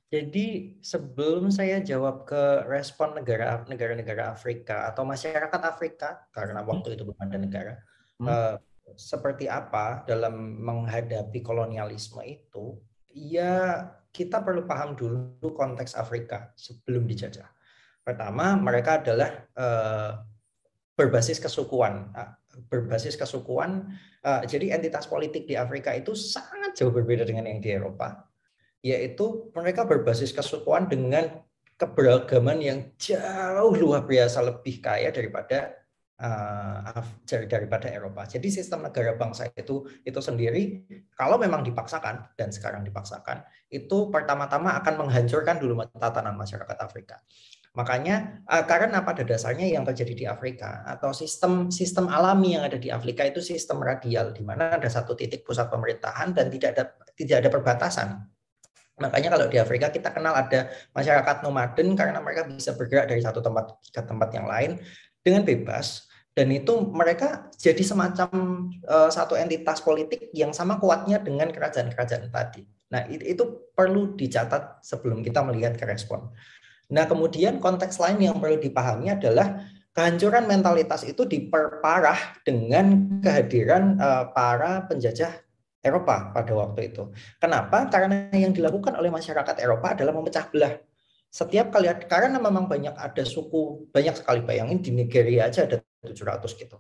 Jadi sebelum saya jawab ke respon negara negara-negara Afrika atau masyarakat Afrika karena waktu itu belum ada negara, hmm. uh, seperti apa dalam menghadapi kolonialisme itu ya kita perlu paham dulu konteks Afrika sebelum dijajah. Pertama, mereka adalah uh, berbasis kesukuan. Uh, berbasis kesukuan, uh, jadi entitas politik di Afrika itu sangat jauh berbeda dengan yang di Eropa, yaitu mereka berbasis kesukuan dengan keberagaman yang jauh luar biasa lebih kaya daripada uh, daripada Eropa. Jadi sistem negara bangsa itu itu sendiri kalau memang dipaksakan dan sekarang dipaksakan itu pertama-tama akan menghancurkan dulu tatanan masyarakat Afrika. Makanya uh, karena pada dasarnya yang terjadi di Afrika atau sistem sistem alami yang ada di Afrika itu sistem radial di mana ada satu titik pusat pemerintahan dan tidak ada tidak ada perbatasan. Makanya kalau di Afrika kita kenal ada masyarakat nomaden karena mereka bisa bergerak dari satu tempat ke tempat yang lain dengan bebas dan itu mereka jadi semacam uh, satu entitas politik yang sama kuatnya dengan kerajaan-kerajaan tadi. Nah, itu, itu perlu dicatat sebelum kita melihat ke respon. Nah, kemudian konteks lain yang perlu dipahami adalah kehancuran mentalitas itu diperparah dengan kehadiran uh, para penjajah Eropa pada waktu itu. Kenapa? Karena yang dilakukan oleh masyarakat Eropa adalah memecah belah setiap kali karena memang banyak ada suku banyak sekali bayangin di Nigeria aja ada 700 gitu.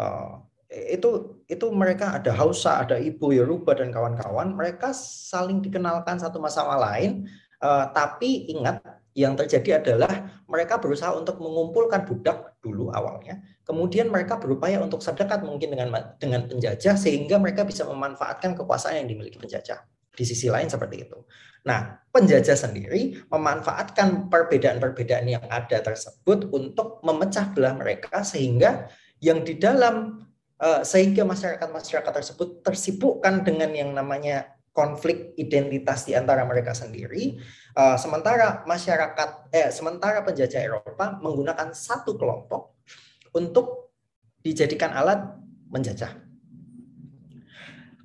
Uh, itu itu mereka ada Hausa, ada Ibu Yoruba dan kawan-kawan, mereka saling dikenalkan satu sama lain, uh, tapi ingat yang terjadi adalah mereka berusaha untuk mengumpulkan budak dulu awalnya, kemudian mereka berupaya untuk sedekat mungkin dengan dengan penjajah sehingga mereka bisa memanfaatkan kekuasaan yang dimiliki penjajah. Di sisi lain seperti itu. Nah, penjajah sendiri memanfaatkan perbedaan-perbedaan yang ada tersebut untuk memecah belah mereka sehingga yang di dalam uh, sehingga masyarakat-masyarakat tersebut tersibukkan dengan yang namanya konflik identitas di antara mereka sendiri uh, sementara masyarakat eh sementara penjajah Eropa menggunakan satu kelompok untuk dijadikan alat menjajah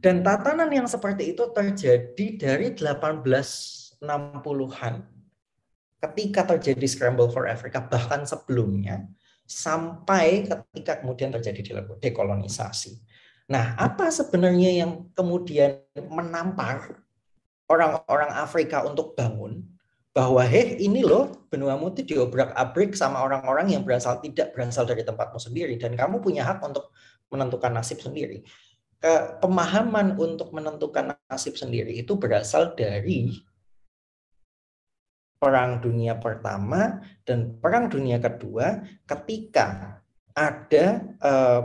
Dan tatanan yang seperti itu terjadi dari 1860-an ketika terjadi scramble for Africa bahkan sebelumnya sampai ketika kemudian terjadi dekolonisasi. Nah, apa sebenarnya yang kemudian menampar orang-orang Afrika untuk bangun bahwa heh ini loh benua muti diobrak-abrik sama orang-orang yang berasal tidak berasal dari tempatmu sendiri dan kamu punya hak untuk menentukan nasib sendiri pemahaman untuk menentukan nasib sendiri itu berasal dari Perang Dunia Pertama dan Perang Dunia Kedua ketika ada eh,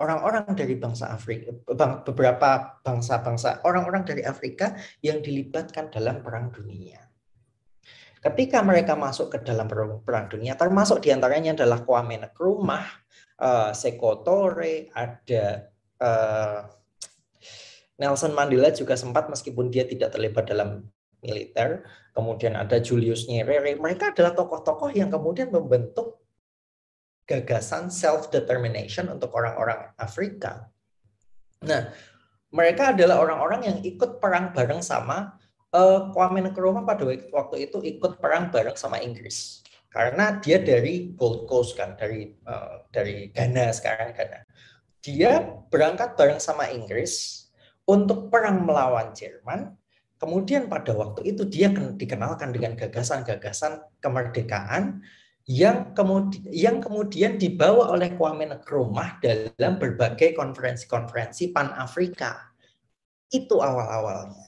orang-orang dari bangsa Afrika, beberapa bangsa-bangsa, orang-orang dari Afrika yang dilibatkan dalam Perang Dunia. Ketika mereka masuk ke dalam Perang Dunia, termasuk di antaranya adalah Kwame Nkrumah, uh, Sekotore, ada uh, Nelson Mandela juga sempat meskipun dia tidak terlibat dalam militer, kemudian ada Julius Nyerere, mereka adalah tokoh-tokoh yang kemudian membentuk gagasan self-determination untuk orang-orang Afrika. Nah, mereka adalah orang-orang yang ikut perang bareng sama uh, Kwame Nkrumah pada waktu itu ikut perang bareng sama Inggris. Karena dia dari Gold Coast kan dari uh, dari Ghana sekarang Ghana dia berangkat bareng sama Inggris untuk perang melawan Jerman. Kemudian pada waktu itu dia dikenalkan dengan gagasan-gagasan kemerdekaan yang kemudian yang kemudian dibawa oleh Kwame Nkrumah dalam berbagai konferensi-konferensi Pan Afrika. Itu awal-awalnya.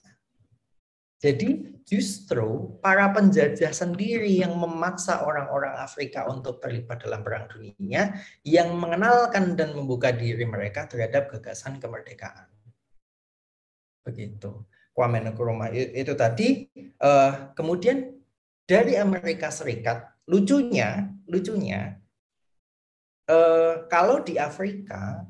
Jadi justru para penjajah sendiri yang memaksa orang-orang Afrika untuk terlibat dalam perang dunia yang mengenalkan dan membuka diri mereka terhadap gagasan kemerdekaan begitu. Kwame Nkrumah itu tadi uh, kemudian dari Amerika Serikat lucunya lucunya uh, kalau di Afrika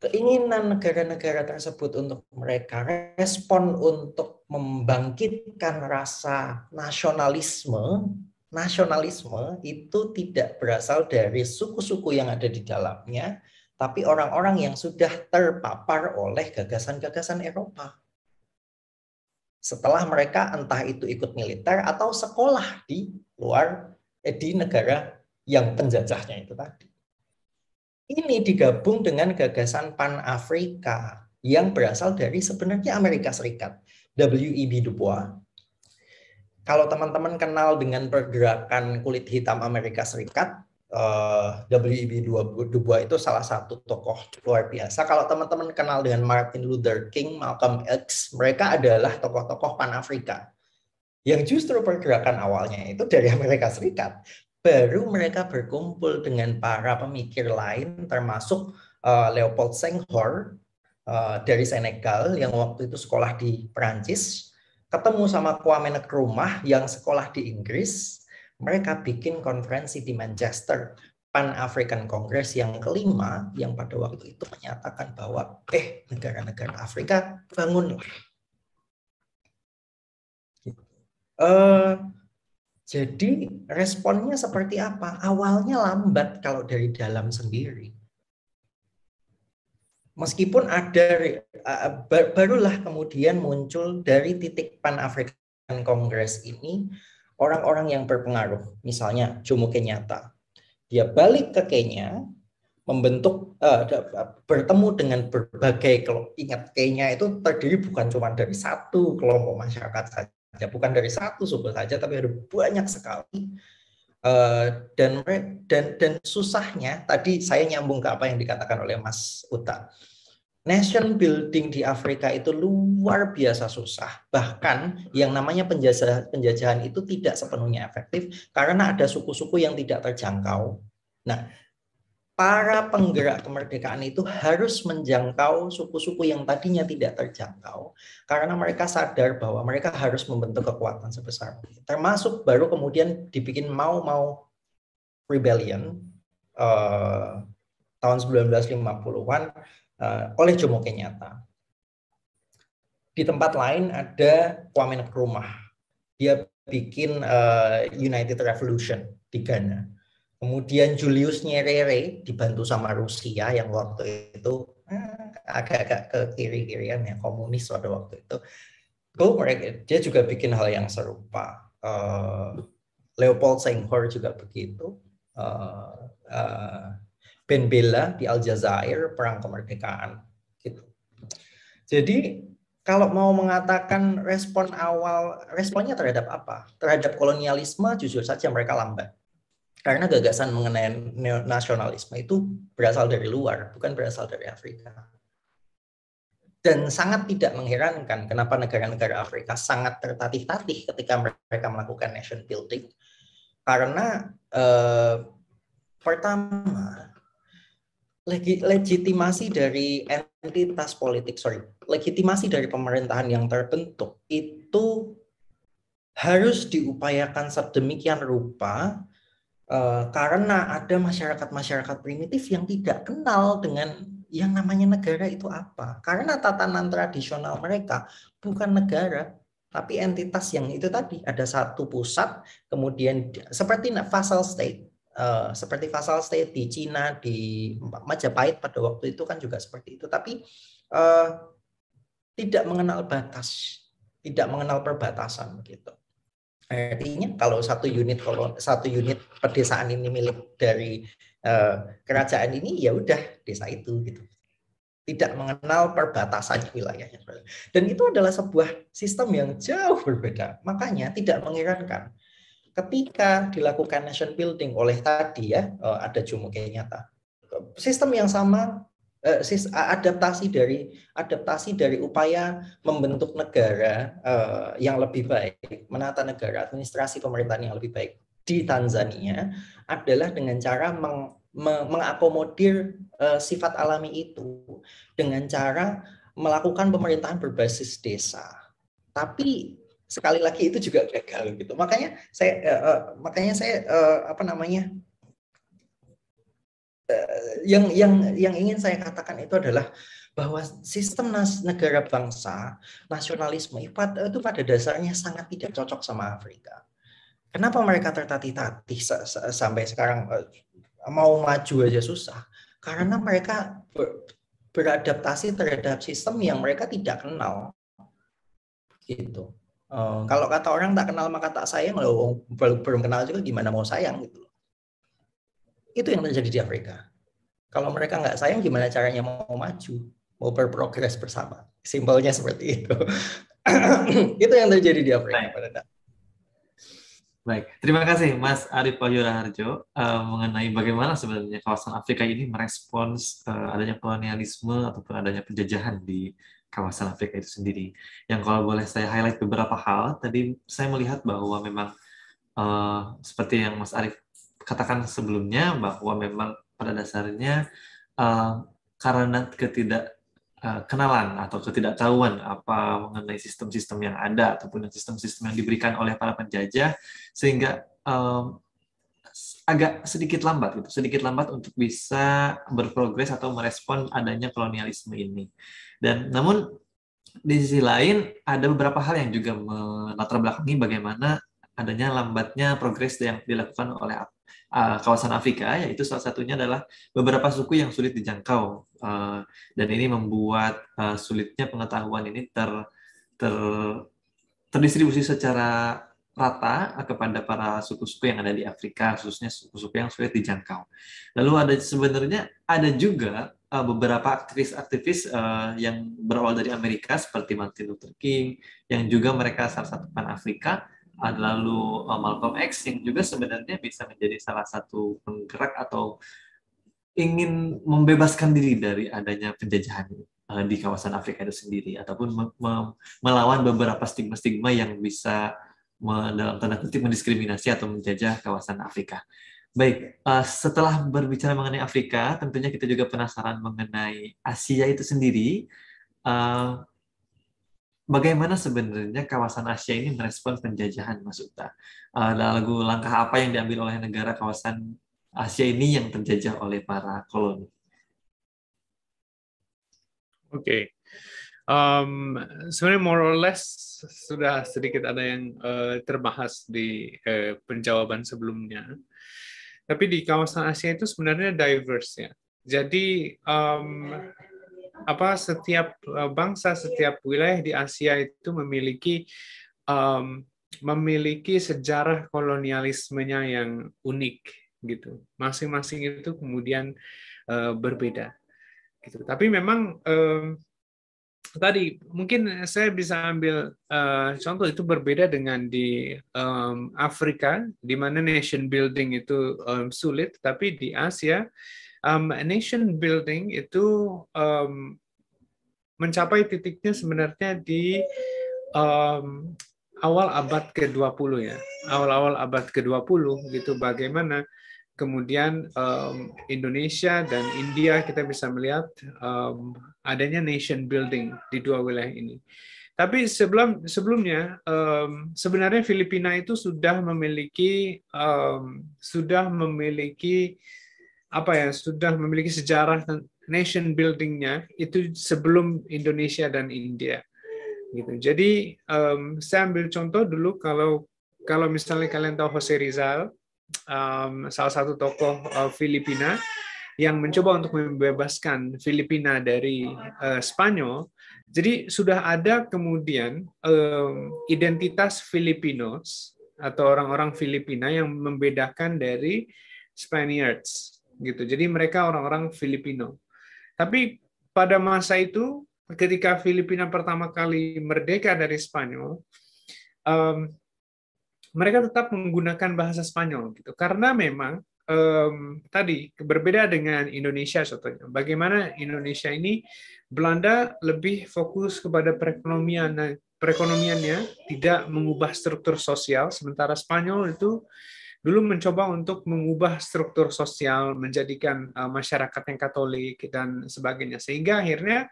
keinginan negara-negara tersebut untuk mereka respon untuk membangkitkan rasa nasionalisme nasionalisme itu tidak berasal dari suku-suku yang ada di dalamnya tapi orang-orang yang sudah terpapar oleh gagasan-gagasan Eropa. Setelah mereka entah itu ikut militer atau sekolah di luar eh, di negara yang penjajahnya itu tadi. Ini digabung dengan gagasan Pan-Afrika yang berasal dari sebenarnya Amerika Serikat. W.E.B. Du Bois. Kalau teman-teman kenal dengan pergerakan kulit hitam Amerika Serikat, uh, eh, W.E.B. Du Bois itu salah satu tokoh luar biasa. Kalau teman-teman kenal dengan Martin Luther King, Malcolm X, mereka adalah tokoh-tokoh Pan-Afrika. Yang justru pergerakan awalnya itu dari Amerika Serikat. Baru mereka berkumpul dengan para pemikir lain, termasuk uh, Leopold Senghor uh, dari Senegal yang waktu itu sekolah di Perancis, ketemu sama Kwame Nkrumah yang sekolah di Inggris, mereka bikin konferensi di Manchester Pan African Congress yang kelima yang pada waktu itu menyatakan bahwa eh negara-negara Afrika bangunlah. Uh, jadi responnya seperti apa? Awalnya lambat kalau dari dalam sendiri. Meskipun ada barulah kemudian muncul dari titik Pan African Congress ini orang-orang yang berpengaruh, misalnya Jomo Kenyatta. Dia balik ke Kenya, membentuk uh, bertemu dengan berbagai kelompok. Ingat Kenya itu terdiri bukan cuma dari satu kelompok masyarakat saja, bukan dari satu suku saja, tapi ada banyak sekali. Uh, dan dan dan susahnya tadi saya nyambung ke apa yang dikatakan oleh Mas Uta nation building di Afrika itu luar biasa susah. Bahkan yang namanya penjajahan, penjajahan itu tidak sepenuhnya efektif karena ada suku-suku yang tidak terjangkau. Nah, para penggerak kemerdekaan itu harus menjangkau suku-suku yang tadinya tidak terjangkau karena mereka sadar bahwa mereka harus membentuk kekuatan sebesar ini. Termasuk baru kemudian dibikin mau-mau rebellion uh, tahun 1950-an uh, oleh Jomo Kenyatta. Di tempat lain ada Kwame Nkrumah. Dia bikin uh, United Revolution di Ghana. Kemudian Julius Nyerere dibantu sama Rusia yang waktu itu eh, agak-agak ke kiri-kirian ya komunis pada waktu itu. Itu mereka dia juga bikin hal yang serupa. Uh, Leopold Senghor juga begitu. Uh, uh, Ben Bella di Aljazair perang kemerdekaan gitu. Jadi kalau mau mengatakan respon awal, responnya terhadap apa? Terhadap kolonialisme jujur saja mereka lambat. Karena gagasan mengenai nasionalisme itu berasal dari luar, bukan berasal dari Afrika. Dan sangat tidak mengherankan kenapa negara-negara Afrika sangat tertatih-tatih ketika mereka melakukan nation building. Karena eh, pertama legitimasi dari entitas politik, sorry, legitimasi dari pemerintahan yang terbentuk itu harus diupayakan sedemikian rupa karena ada masyarakat-masyarakat primitif yang tidak kenal dengan yang namanya negara itu apa. Karena tatanan tradisional mereka bukan negara, tapi entitas yang itu tadi ada satu pusat, kemudian seperti vassal state seperti Vassal State di Cina, di Majapahit pada waktu itu kan juga seperti itu. Tapi uh, tidak mengenal batas, tidak mengenal perbatasan begitu. Artinya kalau satu unit kalau satu unit pedesaan ini milik dari uh, kerajaan ini ya udah desa itu gitu. Tidak mengenal perbatasan wilayahnya. Dan itu adalah sebuah sistem yang jauh berbeda. Makanya tidak mengirankan ketika dilakukan nation building oleh tadi ya eh, ada Jomo Kenyatta sistem yang sama eh, adaptasi dari adaptasi dari upaya membentuk negara eh, yang lebih baik menata negara administrasi pemerintahan yang lebih baik di Tanzania adalah dengan cara meng, mengakomodir sifat alami itu dengan cara melakukan pemerintahan berbasis desa tapi sekali lagi itu juga gagal gitu. Makanya saya uh, makanya saya uh, apa namanya uh, yang yang yang ingin saya katakan itu adalah bahwa sistem nas, negara bangsa nasionalisme itu pada dasarnya sangat tidak cocok sama Afrika. Kenapa mereka tertatih-tatih sampai sekarang uh, mau maju aja susah? Karena mereka ber, beradaptasi terhadap sistem yang mereka tidak kenal. Gitu. Kalau kata orang tak kenal maka tak sayang, loh belum kenal juga gimana mau sayang gitu. Itu yang terjadi di Afrika. Kalau mereka nggak sayang, gimana caranya mau maju, mau berprogres bersama? Simpelnya seperti itu. itu yang terjadi di Afrika Baik. pada Baik, terima kasih Mas Arif Wahyura Harjo uh, mengenai bagaimana sebenarnya kawasan Afrika ini merespons uh, adanya kolonialisme ataupun adanya penjajahan di kawasan Afrika itu sendiri. Yang kalau boleh saya highlight beberapa hal, tadi saya melihat bahwa memang uh, seperti yang Mas Arief katakan sebelumnya bahwa memang pada dasarnya uh, karena ketidak uh, kenalan atau ketidaktahuan apa mengenai sistem-sistem yang ada ataupun sistem-sistem yang diberikan oleh para penjajah sehingga um, agak sedikit lambat gitu, sedikit lambat untuk bisa berprogres atau merespon adanya kolonialisme ini. Dan namun di sisi lain ada beberapa hal yang juga melatar belakangi bagaimana adanya lambatnya progres yang dilakukan oleh uh, kawasan Afrika, yaitu salah satunya adalah beberapa suku yang sulit dijangkau uh, dan ini membuat uh, sulitnya pengetahuan ini ter, ter terdistribusi secara rata kepada para suku-suku yang ada di Afrika, khususnya suku-suku yang sulit dijangkau. Lalu ada sebenarnya ada juga beberapa aktivis-aktivis yang berawal dari Amerika seperti Martin Luther King yang juga mereka salah satu pan Afrika lalu uh, Malcolm X yang juga sebenarnya bisa menjadi salah satu penggerak atau ingin membebaskan diri dari adanya penjajahan uh, di kawasan Afrika itu sendiri ataupun me me melawan beberapa stigma-stigma yang bisa dalam tanda kutip mendiskriminasi atau menjajah kawasan Afrika. Baik, uh, setelah berbicara mengenai Afrika, tentunya kita juga penasaran mengenai Asia itu sendiri. Bagaimana sebenarnya kawasan Asia ini merespon penjajahan, Mas Uta? Uh, lalu langkah apa yang diambil oleh negara kawasan Asia ini yang terjajah oleh para koloni? Oke, okay. um, sebenarnya more or less sudah sedikit ada yang uh, terbahas di uh, penjawaban sebelumnya. Tapi di kawasan Asia itu sebenarnya diverse ya. Jadi um, apa setiap uh, bangsa, setiap wilayah di Asia itu memiliki um, memiliki sejarah kolonialismenya yang unik gitu. Masing-masing itu kemudian uh, berbeda. Gitu. Tapi memang um, tadi mungkin saya bisa ambil uh, contoh itu berbeda dengan di um, Afrika di mana nation building itu um, sulit tapi di Asia um, nation building itu um, mencapai titiknya sebenarnya di um, awal abad ke-20 ya awal-awal abad ke-20 gitu bagaimana kemudian um, Indonesia dan India kita bisa melihat um, adanya nation building di dua wilayah ini. Tapi sebelum sebelumnya um, sebenarnya Filipina itu sudah memiliki um, sudah memiliki apa ya sudah memiliki sejarah nation buildingnya itu sebelum Indonesia dan India gitu. Jadi um, saya ambil contoh dulu kalau kalau misalnya kalian tahu Jose Rizal um, salah satu tokoh uh, Filipina yang mencoba untuk membebaskan Filipina dari uh, Spanyol. Jadi sudah ada kemudian um, identitas Filipinos atau orang-orang Filipina yang membedakan dari Spaniards gitu. Jadi mereka orang-orang Filipino. Tapi pada masa itu ketika Filipina pertama kali merdeka dari Spanyol, um, mereka tetap menggunakan bahasa Spanyol gitu karena memang um, tadi berbeda dengan Indonesia contohnya bagaimana Indonesia ini Belanda lebih fokus kepada perekonomian perekonomiannya tidak mengubah struktur sosial sementara Spanyol itu dulu mencoba untuk mengubah struktur sosial menjadikan uh, masyarakat yang Katolik dan sebagainya sehingga akhirnya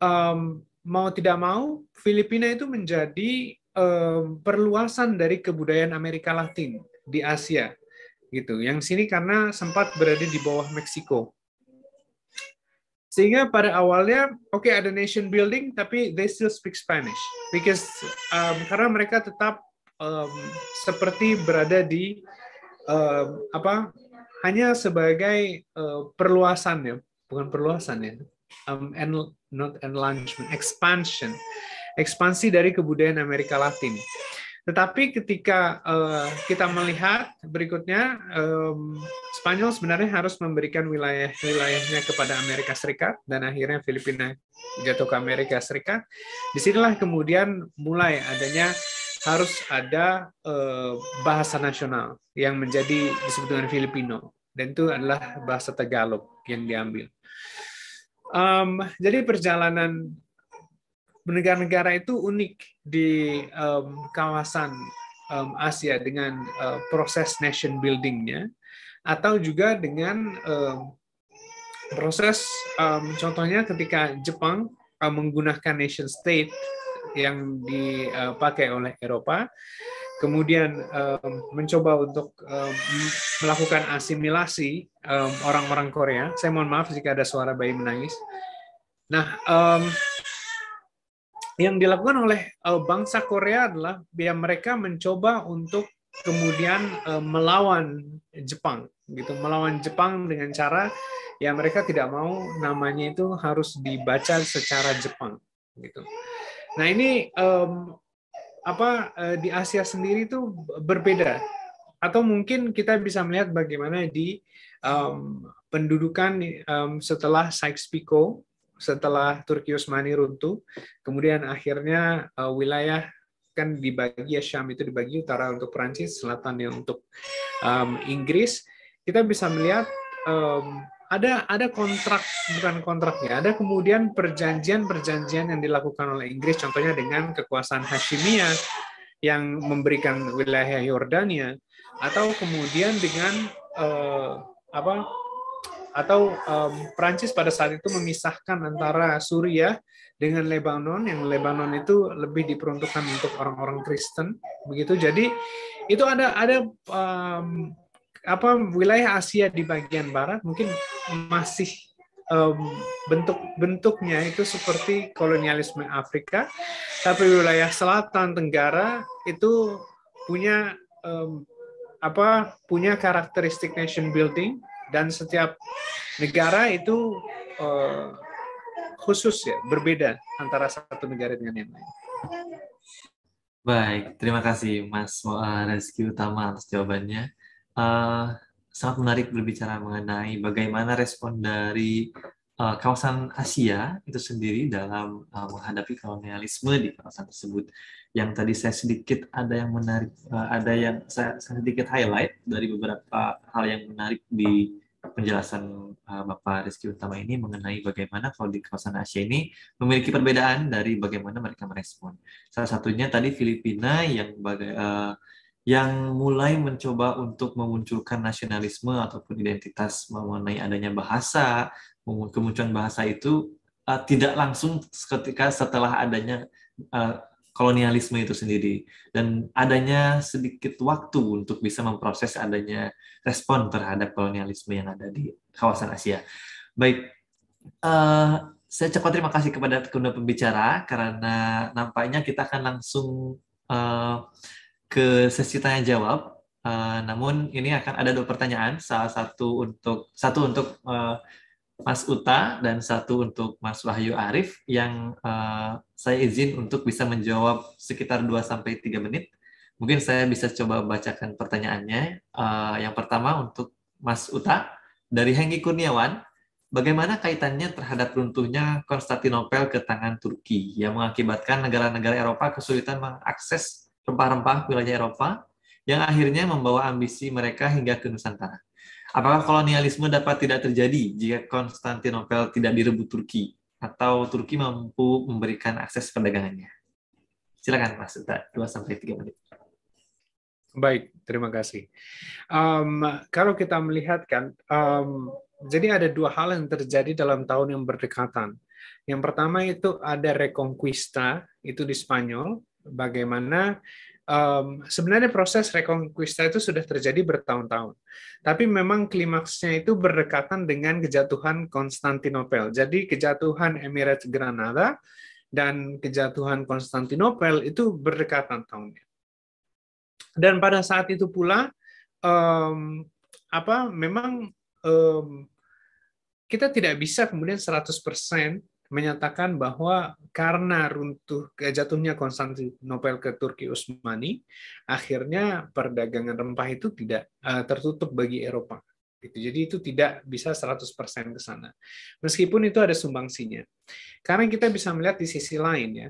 um, mau tidak mau Filipina itu menjadi perluasan dari kebudayaan Amerika Latin di Asia gitu. Yang sini karena sempat berada di bawah Meksiko. Sehingga pada awalnya oke okay, ada nation building tapi they still speak Spanish because um, karena mereka tetap um, seperti berada di um, apa hanya sebagai uh, perluasan ya, bukan perluasan ya. Um, and not enlargement, expansion ekspansi dari kebudayaan Amerika Latin. Tetapi ketika uh, kita melihat berikutnya, um, Spanyol sebenarnya harus memberikan wilayah-wilayahnya kepada Amerika Serikat dan akhirnya Filipina jatuh ke Amerika Serikat. Di sinilah kemudian mulai adanya harus ada uh, bahasa nasional yang menjadi disebut dengan Filipino dan itu adalah bahasa Tagalog yang diambil. Um, jadi perjalanan negara-negara itu unik di um, kawasan um, Asia dengan uh, proses nation buildingnya atau juga dengan um, proses um, contohnya ketika Jepang um, menggunakan nation state yang dipakai oleh Eropa kemudian mencoba untuk melakukan asimilasi orang-orang Korea. Saya mohon maaf jika ada suara bayi menangis. Nah, yang dilakukan oleh uh, bangsa Korea adalah biar mereka mencoba untuk kemudian melawan Jepang gitu melawan Jepang dengan cara ya mereka tidak mau namanya itu harus dibaca secara Jepang gitu nah ini um, apa uh, di Asia sendiri itu berbeda atau mungkin kita bisa melihat bagaimana di um, pendudukan um, setelah Sykes-Picot setelah Turki Utsmani runtuh, kemudian akhirnya uh, wilayah kan dibagi ya Syam itu dibagi utara untuk Perancis, selatannya untuk um, Inggris. Kita bisa melihat um, ada ada kontrak bukan kontraknya, ada kemudian perjanjian-perjanjian yang dilakukan oleh Inggris, contohnya dengan kekuasaan Hashimiyah yang memberikan wilayah Yordania, atau kemudian dengan uh, apa atau um, Prancis pada saat itu memisahkan antara Suriah dengan Lebanon yang Lebanon itu lebih diperuntukkan untuk orang-orang Kristen begitu. Jadi itu ada ada um, apa wilayah Asia di bagian barat mungkin masih um, bentuk bentuknya itu seperti kolonialisme Afrika tapi wilayah selatan Tenggara itu punya um, apa punya karakteristik nation building dan setiap negara itu uh, khusus ya, berbeda antara satu negara dengan yang lain. Baik, terima kasih Mas uh, Reski Utama atas jawabannya. Uh, sangat menarik berbicara mengenai bagaimana respon dari uh, kawasan Asia itu sendiri dalam uh, menghadapi kolonialisme di kawasan tersebut. Yang tadi saya sedikit ada yang menarik, uh, ada yang saya, saya sedikit highlight dari beberapa hal yang menarik di penjelasan uh, Bapak Rizky Utama ini mengenai bagaimana kalau di kawasan Asia ini memiliki perbedaan dari bagaimana mereka merespon. Salah satunya tadi Filipina yang baga uh, yang mulai mencoba untuk memunculkan nasionalisme ataupun identitas mengenai adanya bahasa, kemunculan bahasa itu uh, tidak langsung ketika setelah adanya uh, kolonialisme itu sendiri dan adanya sedikit waktu untuk bisa memproses adanya respon terhadap kolonialisme yang ada di kawasan Asia. Baik, uh, saya cepat terima kasih kepada kedua pembicara karena nampaknya kita akan langsung uh, ke sesi tanya jawab. Uh, namun ini akan ada dua pertanyaan, salah satu untuk satu untuk uh, Mas Uta dan satu untuk Mas Wahyu Arif yang uh, saya izin untuk bisa menjawab sekitar 2 sampai 3 menit. Mungkin saya bisa coba bacakan pertanyaannya. Uh, yang pertama untuk Mas Uta dari Hengki Kurniawan, bagaimana kaitannya terhadap runtuhnya Konstantinopel ke tangan Turki yang mengakibatkan negara-negara Eropa kesulitan mengakses rempah-rempah wilayah Eropa yang akhirnya membawa ambisi mereka hingga ke Nusantara? Apakah kolonialisme dapat tidak terjadi jika Konstantinopel tidak direbut Turki atau Turki mampu memberikan akses perdagangannya? Silakan Mas Uta, 2 sampai 3 menit. Baik, terima kasih. Um, kalau kita melihat kan, um, jadi ada dua hal yang terjadi dalam tahun yang berdekatan. Yang pertama itu ada Reconquista, itu di Spanyol, bagaimana um, sebenarnya proses reconquista itu sudah terjadi bertahun-tahun. Tapi memang klimaksnya itu berdekatan dengan kejatuhan Konstantinopel. Jadi kejatuhan Emirat Granada dan kejatuhan Konstantinopel itu berdekatan tahunnya. Dan pada saat itu pula um, apa memang um, kita tidak bisa kemudian 100% menyatakan bahwa karena runtuh jatuhnya Konstantinopel ke Turki Utsmani, akhirnya perdagangan rempah itu tidak uh, tertutup bagi Eropa. Gitu. Jadi itu tidak bisa 100% ke sana. Meskipun itu ada sumbangsinya. Karena kita bisa melihat di sisi lain ya,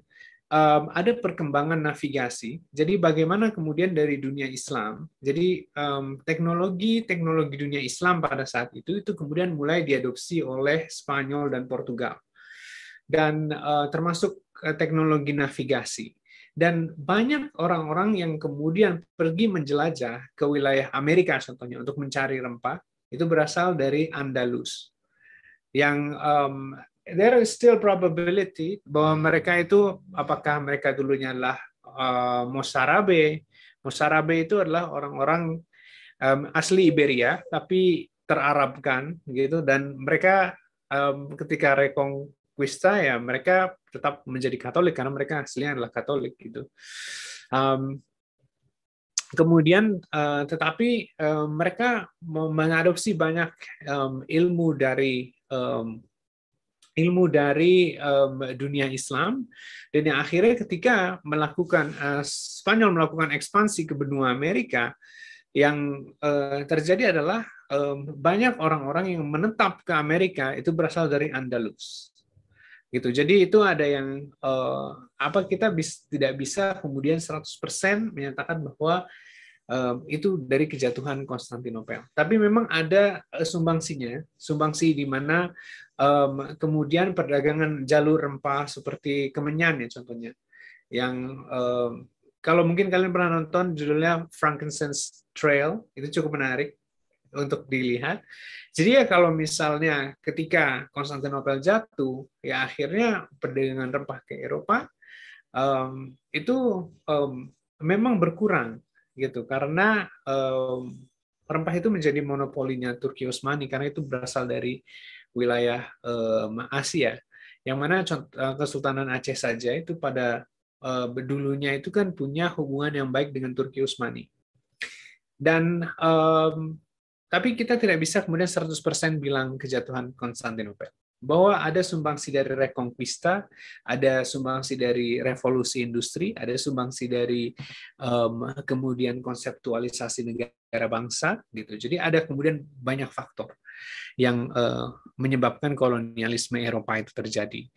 ada perkembangan navigasi. Jadi bagaimana kemudian dari dunia Islam, jadi teknologi teknologi dunia Islam pada saat itu itu kemudian mulai diadopsi oleh Spanyol dan Portugal dan uh, termasuk uh, teknologi navigasi. Dan banyak orang-orang yang kemudian pergi menjelajah ke wilayah Amerika contohnya untuk mencari rempah itu berasal dari Andalus. Yang um, there is still probability bahwa mereka itu apakah mereka dulunya adalah uh, Mosarabe. Mosarabe itu adalah orang-orang um, asli Iberia tapi terarabkan gitu dan mereka um, ketika rekong Wista ya mereka tetap menjadi Katolik karena mereka aslinya adalah Katolik gitu. Um, kemudian uh, tetapi uh, mereka mengadopsi banyak um, ilmu dari um, ilmu dari um, dunia Islam dan yang akhirnya ketika melakukan uh, Spanyol melakukan ekspansi ke benua Amerika yang uh, terjadi adalah um, banyak orang-orang yang menetap ke Amerika itu berasal dari Andalus gitu. Jadi itu ada yang uh, apa kita bis, tidak bisa kemudian 100% menyatakan bahwa uh, itu dari kejatuhan Konstantinopel. Tapi memang ada uh, sumbangsinya, sumbangsi di mana um, kemudian perdagangan jalur rempah seperti Kemenyan ya contohnya, yang um, kalau mungkin kalian pernah nonton judulnya Frankincense Trail itu cukup menarik untuk dilihat. Jadi ya kalau misalnya ketika Konstantinopel jatuh, ya akhirnya perdagangan rempah ke Eropa um, itu um, memang berkurang gitu. Karena um, rempah itu menjadi monopolinya Turki Utsmani karena itu berasal dari wilayah um, Asia. Yang mana contoh, Kesultanan Aceh saja itu pada uh, dulunya itu kan punya hubungan yang baik dengan Turki Utsmani dan um, tapi kita tidak bisa kemudian 100% bilang kejatuhan Konstantinopel. bahwa ada sumbangsi dari reconquista, ada sumbangsi dari revolusi industri, ada sumbangsi dari um, kemudian konseptualisasi negara bangsa gitu. Jadi ada kemudian banyak faktor yang uh, menyebabkan kolonialisme Eropa itu terjadi.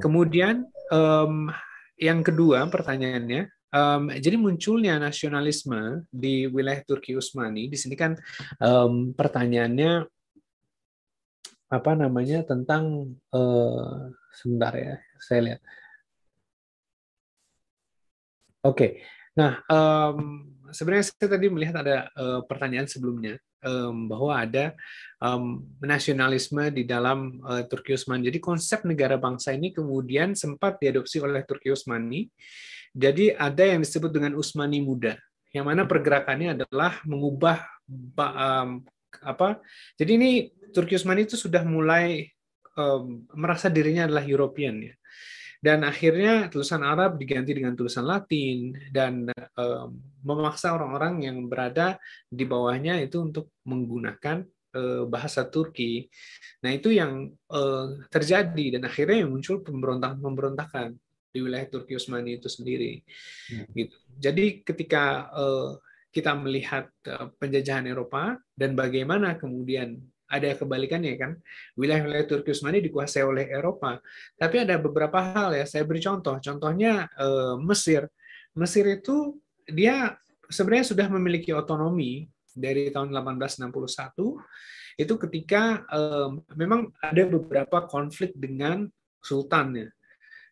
Kemudian um, yang kedua pertanyaannya, um, jadi munculnya nasionalisme di wilayah Turki Utsmani. Di sini kan um, pertanyaannya apa namanya tentang uh, sebentar ya saya lihat oke okay. nah um, sebenarnya saya tadi melihat ada uh, pertanyaan sebelumnya um, bahwa ada um, nasionalisme di dalam uh, Turki Utsmani jadi konsep negara bangsa ini kemudian sempat diadopsi oleh Turki Utsmani jadi ada yang disebut dengan Utsmani muda yang mana pergerakannya adalah mengubah um, apa jadi ini Turki Utsmani itu sudah mulai um, merasa dirinya adalah European ya. Dan akhirnya tulisan Arab diganti dengan tulisan Latin dan um, memaksa orang-orang yang berada di bawahnya itu untuk menggunakan uh, bahasa Turki. Nah itu yang uh, terjadi dan akhirnya muncul pemberontakan-pemberontakan di wilayah Turki Utsmani itu sendiri. Hmm. Gitu. Jadi ketika uh, kita melihat penjajahan Eropa dan bagaimana kemudian ada kebalikannya kan wilayah-wilayah Turki Utsmani dikuasai oleh Eropa tapi ada beberapa hal ya saya beri contoh contohnya eh, Mesir Mesir itu dia sebenarnya sudah memiliki otonomi dari tahun 1861 itu ketika eh, memang ada beberapa konflik dengan sultannya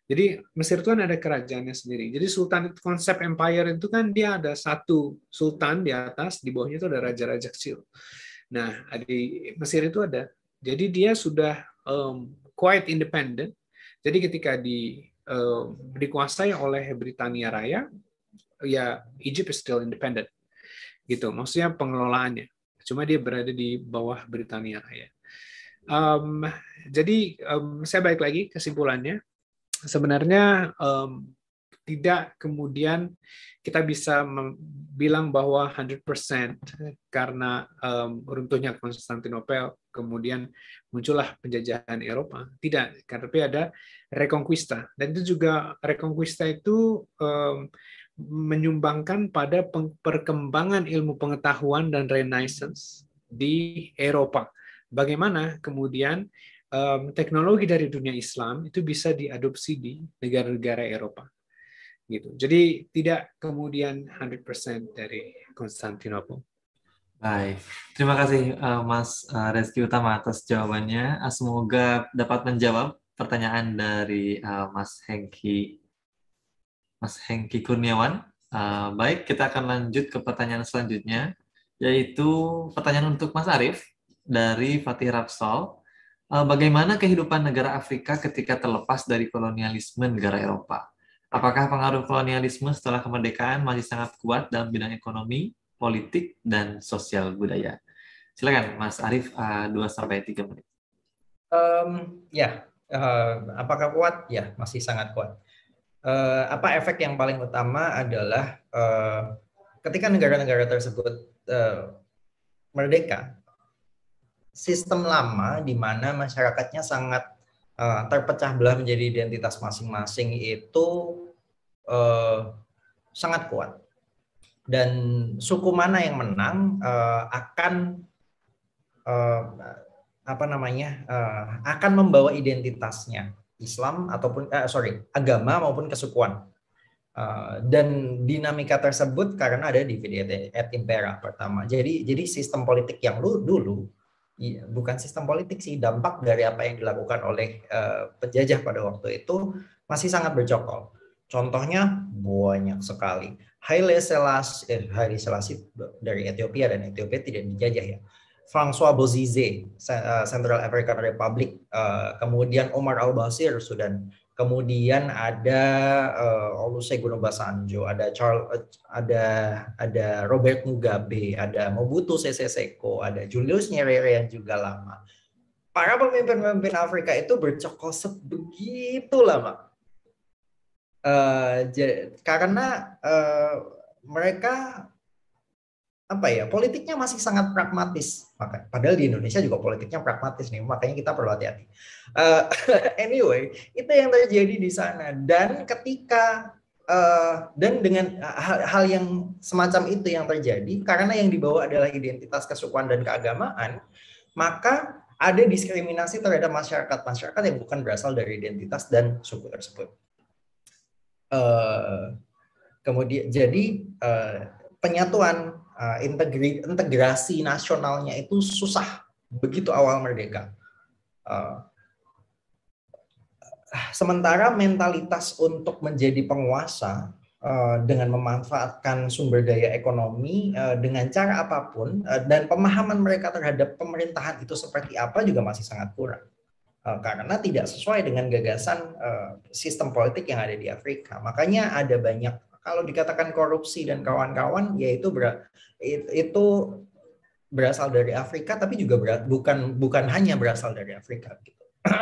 jadi Mesir itu kan ada kerajaannya sendiri. Jadi sultan itu konsep empire itu kan dia ada satu sultan di atas, di bawahnya itu ada raja-raja kecil. Nah, di Mesir itu ada. Jadi dia sudah um, quite independent. Jadi ketika di um, dikuasai oleh Britania Raya, ya Egypt is still independent. Gitu. Maksudnya pengelolaannya. Cuma dia berada di bawah Britania Raya. Um, jadi um, saya balik lagi kesimpulannya. Sebenarnya um, tidak kemudian kita bisa bilang bahwa 100% karena um, runtuhnya Konstantinopel kemudian muncullah penjajahan Eropa. Tidak, tapi ada reconquista dan itu juga reconquista itu um, menyumbangkan pada perkembangan ilmu pengetahuan dan renaissance di Eropa. Bagaimana kemudian um, teknologi dari dunia Islam itu bisa diadopsi di negara-negara Eropa gitu. Jadi tidak kemudian 100% dari Konstantinopel. Baik, terima kasih uh, Mas uh, Reski Utama atas jawabannya. Uh, semoga dapat menjawab pertanyaan dari uh, Mas Hengki, Mas Hengki Kurniawan. Uh, baik, kita akan lanjut ke pertanyaan selanjutnya, yaitu pertanyaan untuk Mas Arief dari Fatih Rapsol. Uh, bagaimana kehidupan negara Afrika ketika terlepas dari kolonialisme negara Eropa? Apakah pengaruh kolonialisme setelah kemerdekaan masih sangat kuat dalam bidang ekonomi, politik, dan sosial budaya? Silakan, Mas Arief, uh, 2 sampai 3 menit. Um, ya, uh, apakah kuat? Ya, masih sangat kuat. Uh, apa efek yang paling utama adalah uh, ketika negara-negara tersebut uh, merdeka, sistem lama di mana masyarakatnya sangat uh, terpecah belah menjadi identitas masing-masing itu uh, sangat kuat. Dan suku mana yang menang uh, akan uh, apa namanya uh, akan membawa identitasnya Islam ataupun uh, sorry agama maupun kesukuan. Uh, dan dinamika tersebut karena ada divide et impera pertama. Jadi jadi sistem politik yang lu dulu bukan sistem politik sih dampak dari apa yang dilakukan oleh uh, penjajah pada waktu itu masih sangat bercokol Contohnya banyak sekali. Haile Selassie, eh, Haile Selassie dari Ethiopia dan Ethiopia tidak dijajah ya. François Bozize, eh, Central African Republic, uh, kemudian Omar al-Bashir, Sudan, kemudian ada uh, Olusegun Obasanjo, ada Charles, ada ada Robert Mugabe, ada Mobutu Sese Seko, ada Julius Nyerere yang juga lama. Para pemimpin-pemimpin Afrika itu bercokol sebegitu lama uh, karena uh, mereka apa ya politiknya masih sangat pragmatis maka padahal di Indonesia juga politiknya pragmatis nih makanya kita perlu hati-hati. Uh, anyway itu yang terjadi di sana. Dan ketika uh, dan dengan hal, hal yang semacam itu yang terjadi karena yang dibawa adalah identitas kesukuan dan keagamaan maka ada diskriminasi terhadap masyarakat. Masyarakat yang bukan berasal dari identitas dan suku tersebut. Uh, kemudian jadi uh, penyatuan uh, integri, integrasi nasionalnya itu susah begitu awal merdeka. Uh, sementara mentalitas untuk menjadi penguasa uh, dengan memanfaatkan sumber daya ekonomi uh, dengan cara apa pun uh, dan pemahaman mereka terhadap pemerintahan itu seperti apa juga masih sangat kurang karena tidak sesuai dengan gagasan sistem politik yang ada di Afrika. Makanya ada banyak kalau dikatakan korupsi dan kawan-kawan yaitu ber, itu berasal dari Afrika tapi juga berat, bukan bukan hanya berasal dari Afrika gitu.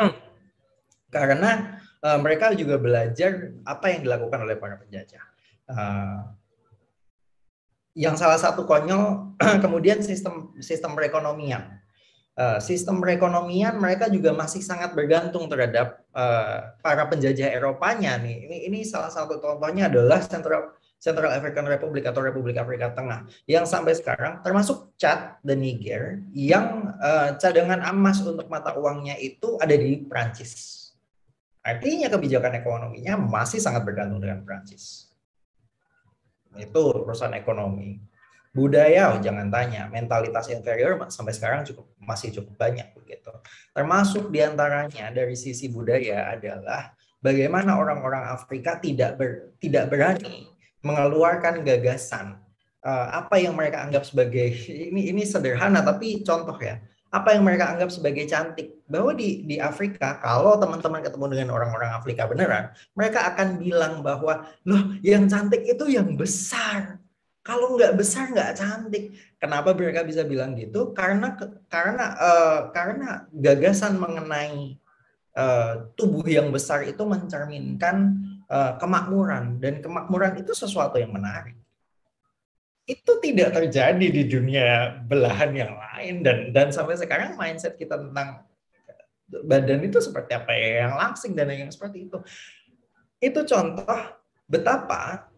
Karena uh, mereka juga belajar apa yang dilakukan oleh para penjajah. Uh, yang salah satu konyol kemudian sistem sistem perekonomian. Uh, sistem perekonomian mereka juga masih sangat bergantung terhadap uh, para penjajah Eropanya nih. Ini ini salah satu contohnya adalah Central Central African Republic atau Republik Afrika Tengah yang sampai sekarang termasuk Chad dan Niger yang uh, cadangan emas untuk mata uangnya itu ada di Prancis. Artinya kebijakan ekonominya masih sangat bergantung dengan Prancis. Itu urusan ekonomi budaya oh, jangan tanya. Mentalitas inferior sampai sekarang cukup masih cukup banyak begitu. Termasuk di antaranya dari sisi budaya adalah bagaimana orang-orang Afrika tidak ber, tidak berani mengeluarkan gagasan uh, apa yang mereka anggap sebagai ini ini sederhana tapi contoh ya apa yang mereka anggap sebagai cantik. Bahwa di di Afrika kalau teman-teman ketemu dengan orang-orang Afrika beneran mereka akan bilang bahwa loh yang cantik itu yang besar kalau nggak besar nggak cantik. Kenapa mereka bisa bilang gitu? Karena karena uh, karena gagasan mengenai uh, tubuh yang besar itu mencerminkan uh, kemakmuran dan kemakmuran itu sesuatu yang menarik. Itu tidak terjadi di dunia belahan yang lain dan dan sampai sekarang mindset kita tentang badan itu seperti apa ya yang langsing dan yang seperti itu. Itu contoh betapa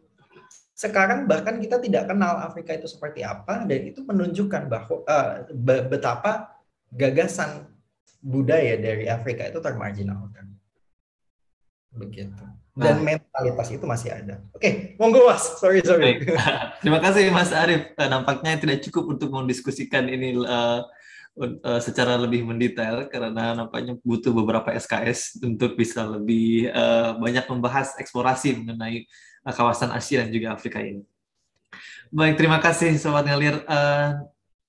sekarang bahkan kita tidak kenal Afrika itu seperti apa dan itu menunjukkan bahwa uh, betapa gagasan budaya dari Afrika itu termarginalkan. Begitu. Dan nah. mentalitas itu masih ada. Oke, okay, monggo Mas. Sorry, sorry. Terima kasih Mas Arif. Eh, nampaknya tidak cukup untuk mendiskusikan ini uh, uh, secara lebih mendetail karena nampaknya butuh beberapa SKS untuk bisa lebih uh, banyak membahas eksplorasi mengenai kawasan Asia dan juga Afrika ini. Baik, terima kasih Sobat Ngalir. Uh,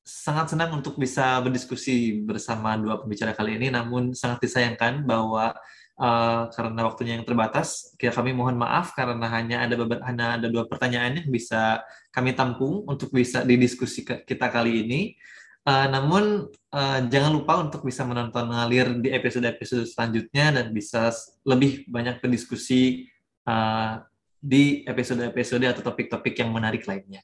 sangat senang untuk bisa berdiskusi bersama dua pembicara kali ini, namun sangat disayangkan bahwa uh, karena waktunya yang terbatas, kita kami mohon maaf karena hanya ada beberapa, hanya ada dua pertanyaan yang bisa kami tampung untuk bisa didiskusi kita kali ini. Uh, namun uh, jangan lupa untuk bisa menonton ngalir di episode-episode selanjutnya dan bisa lebih banyak berdiskusi uh, di episode-episode atau topik-topik yang menarik lainnya.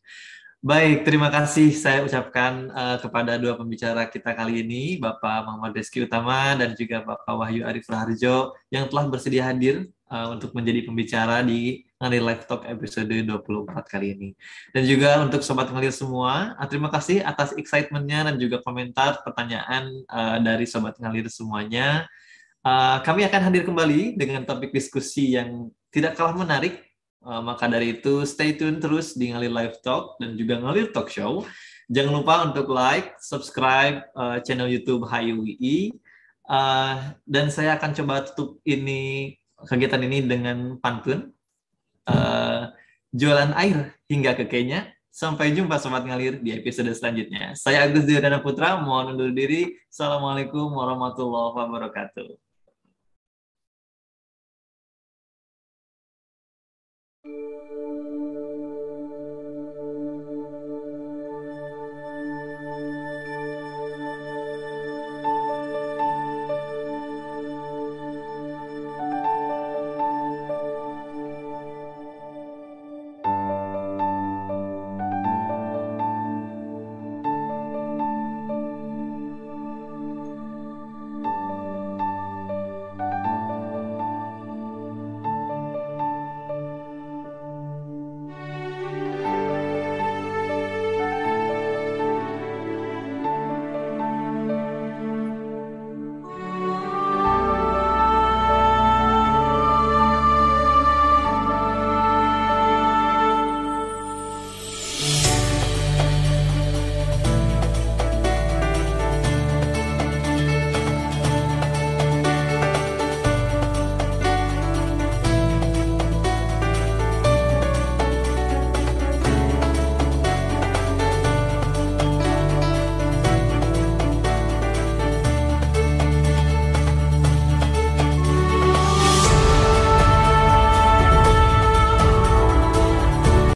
Baik, terima kasih saya ucapkan uh, kepada dua pembicara kita kali ini, Bapak Muhammad Reski Utama dan juga Bapak Wahyu Arif Raharjo yang telah bersedia hadir uh, untuk menjadi pembicara di Ngalir Live Talk episode 24 kali ini. Dan juga untuk Sobat Ngalir semua, uh, terima kasih atas excitementnya dan juga komentar, pertanyaan uh, dari Sobat Ngalir semuanya. Uh, kami akan hadir kembali dengan topik diskusi yang tidak kalah menarik maka dari itu stay tune terus di Ngalir Live Talk dan juga Ngalir Talk Show. Jangan lupa untuk like, subscribe uh, channel YouTube HIUI. Uh, dan saya akan coba tutup ini kegiatan ini dengan pantun. Uh, jualan air hingga ke Kenya. Sampai jumpa Sobat Ngalir di episode selanjutnya. Saya Agus Diodana Putra, mohon undur diri. Assalamualaikum warahmatullahi wabarakatuh.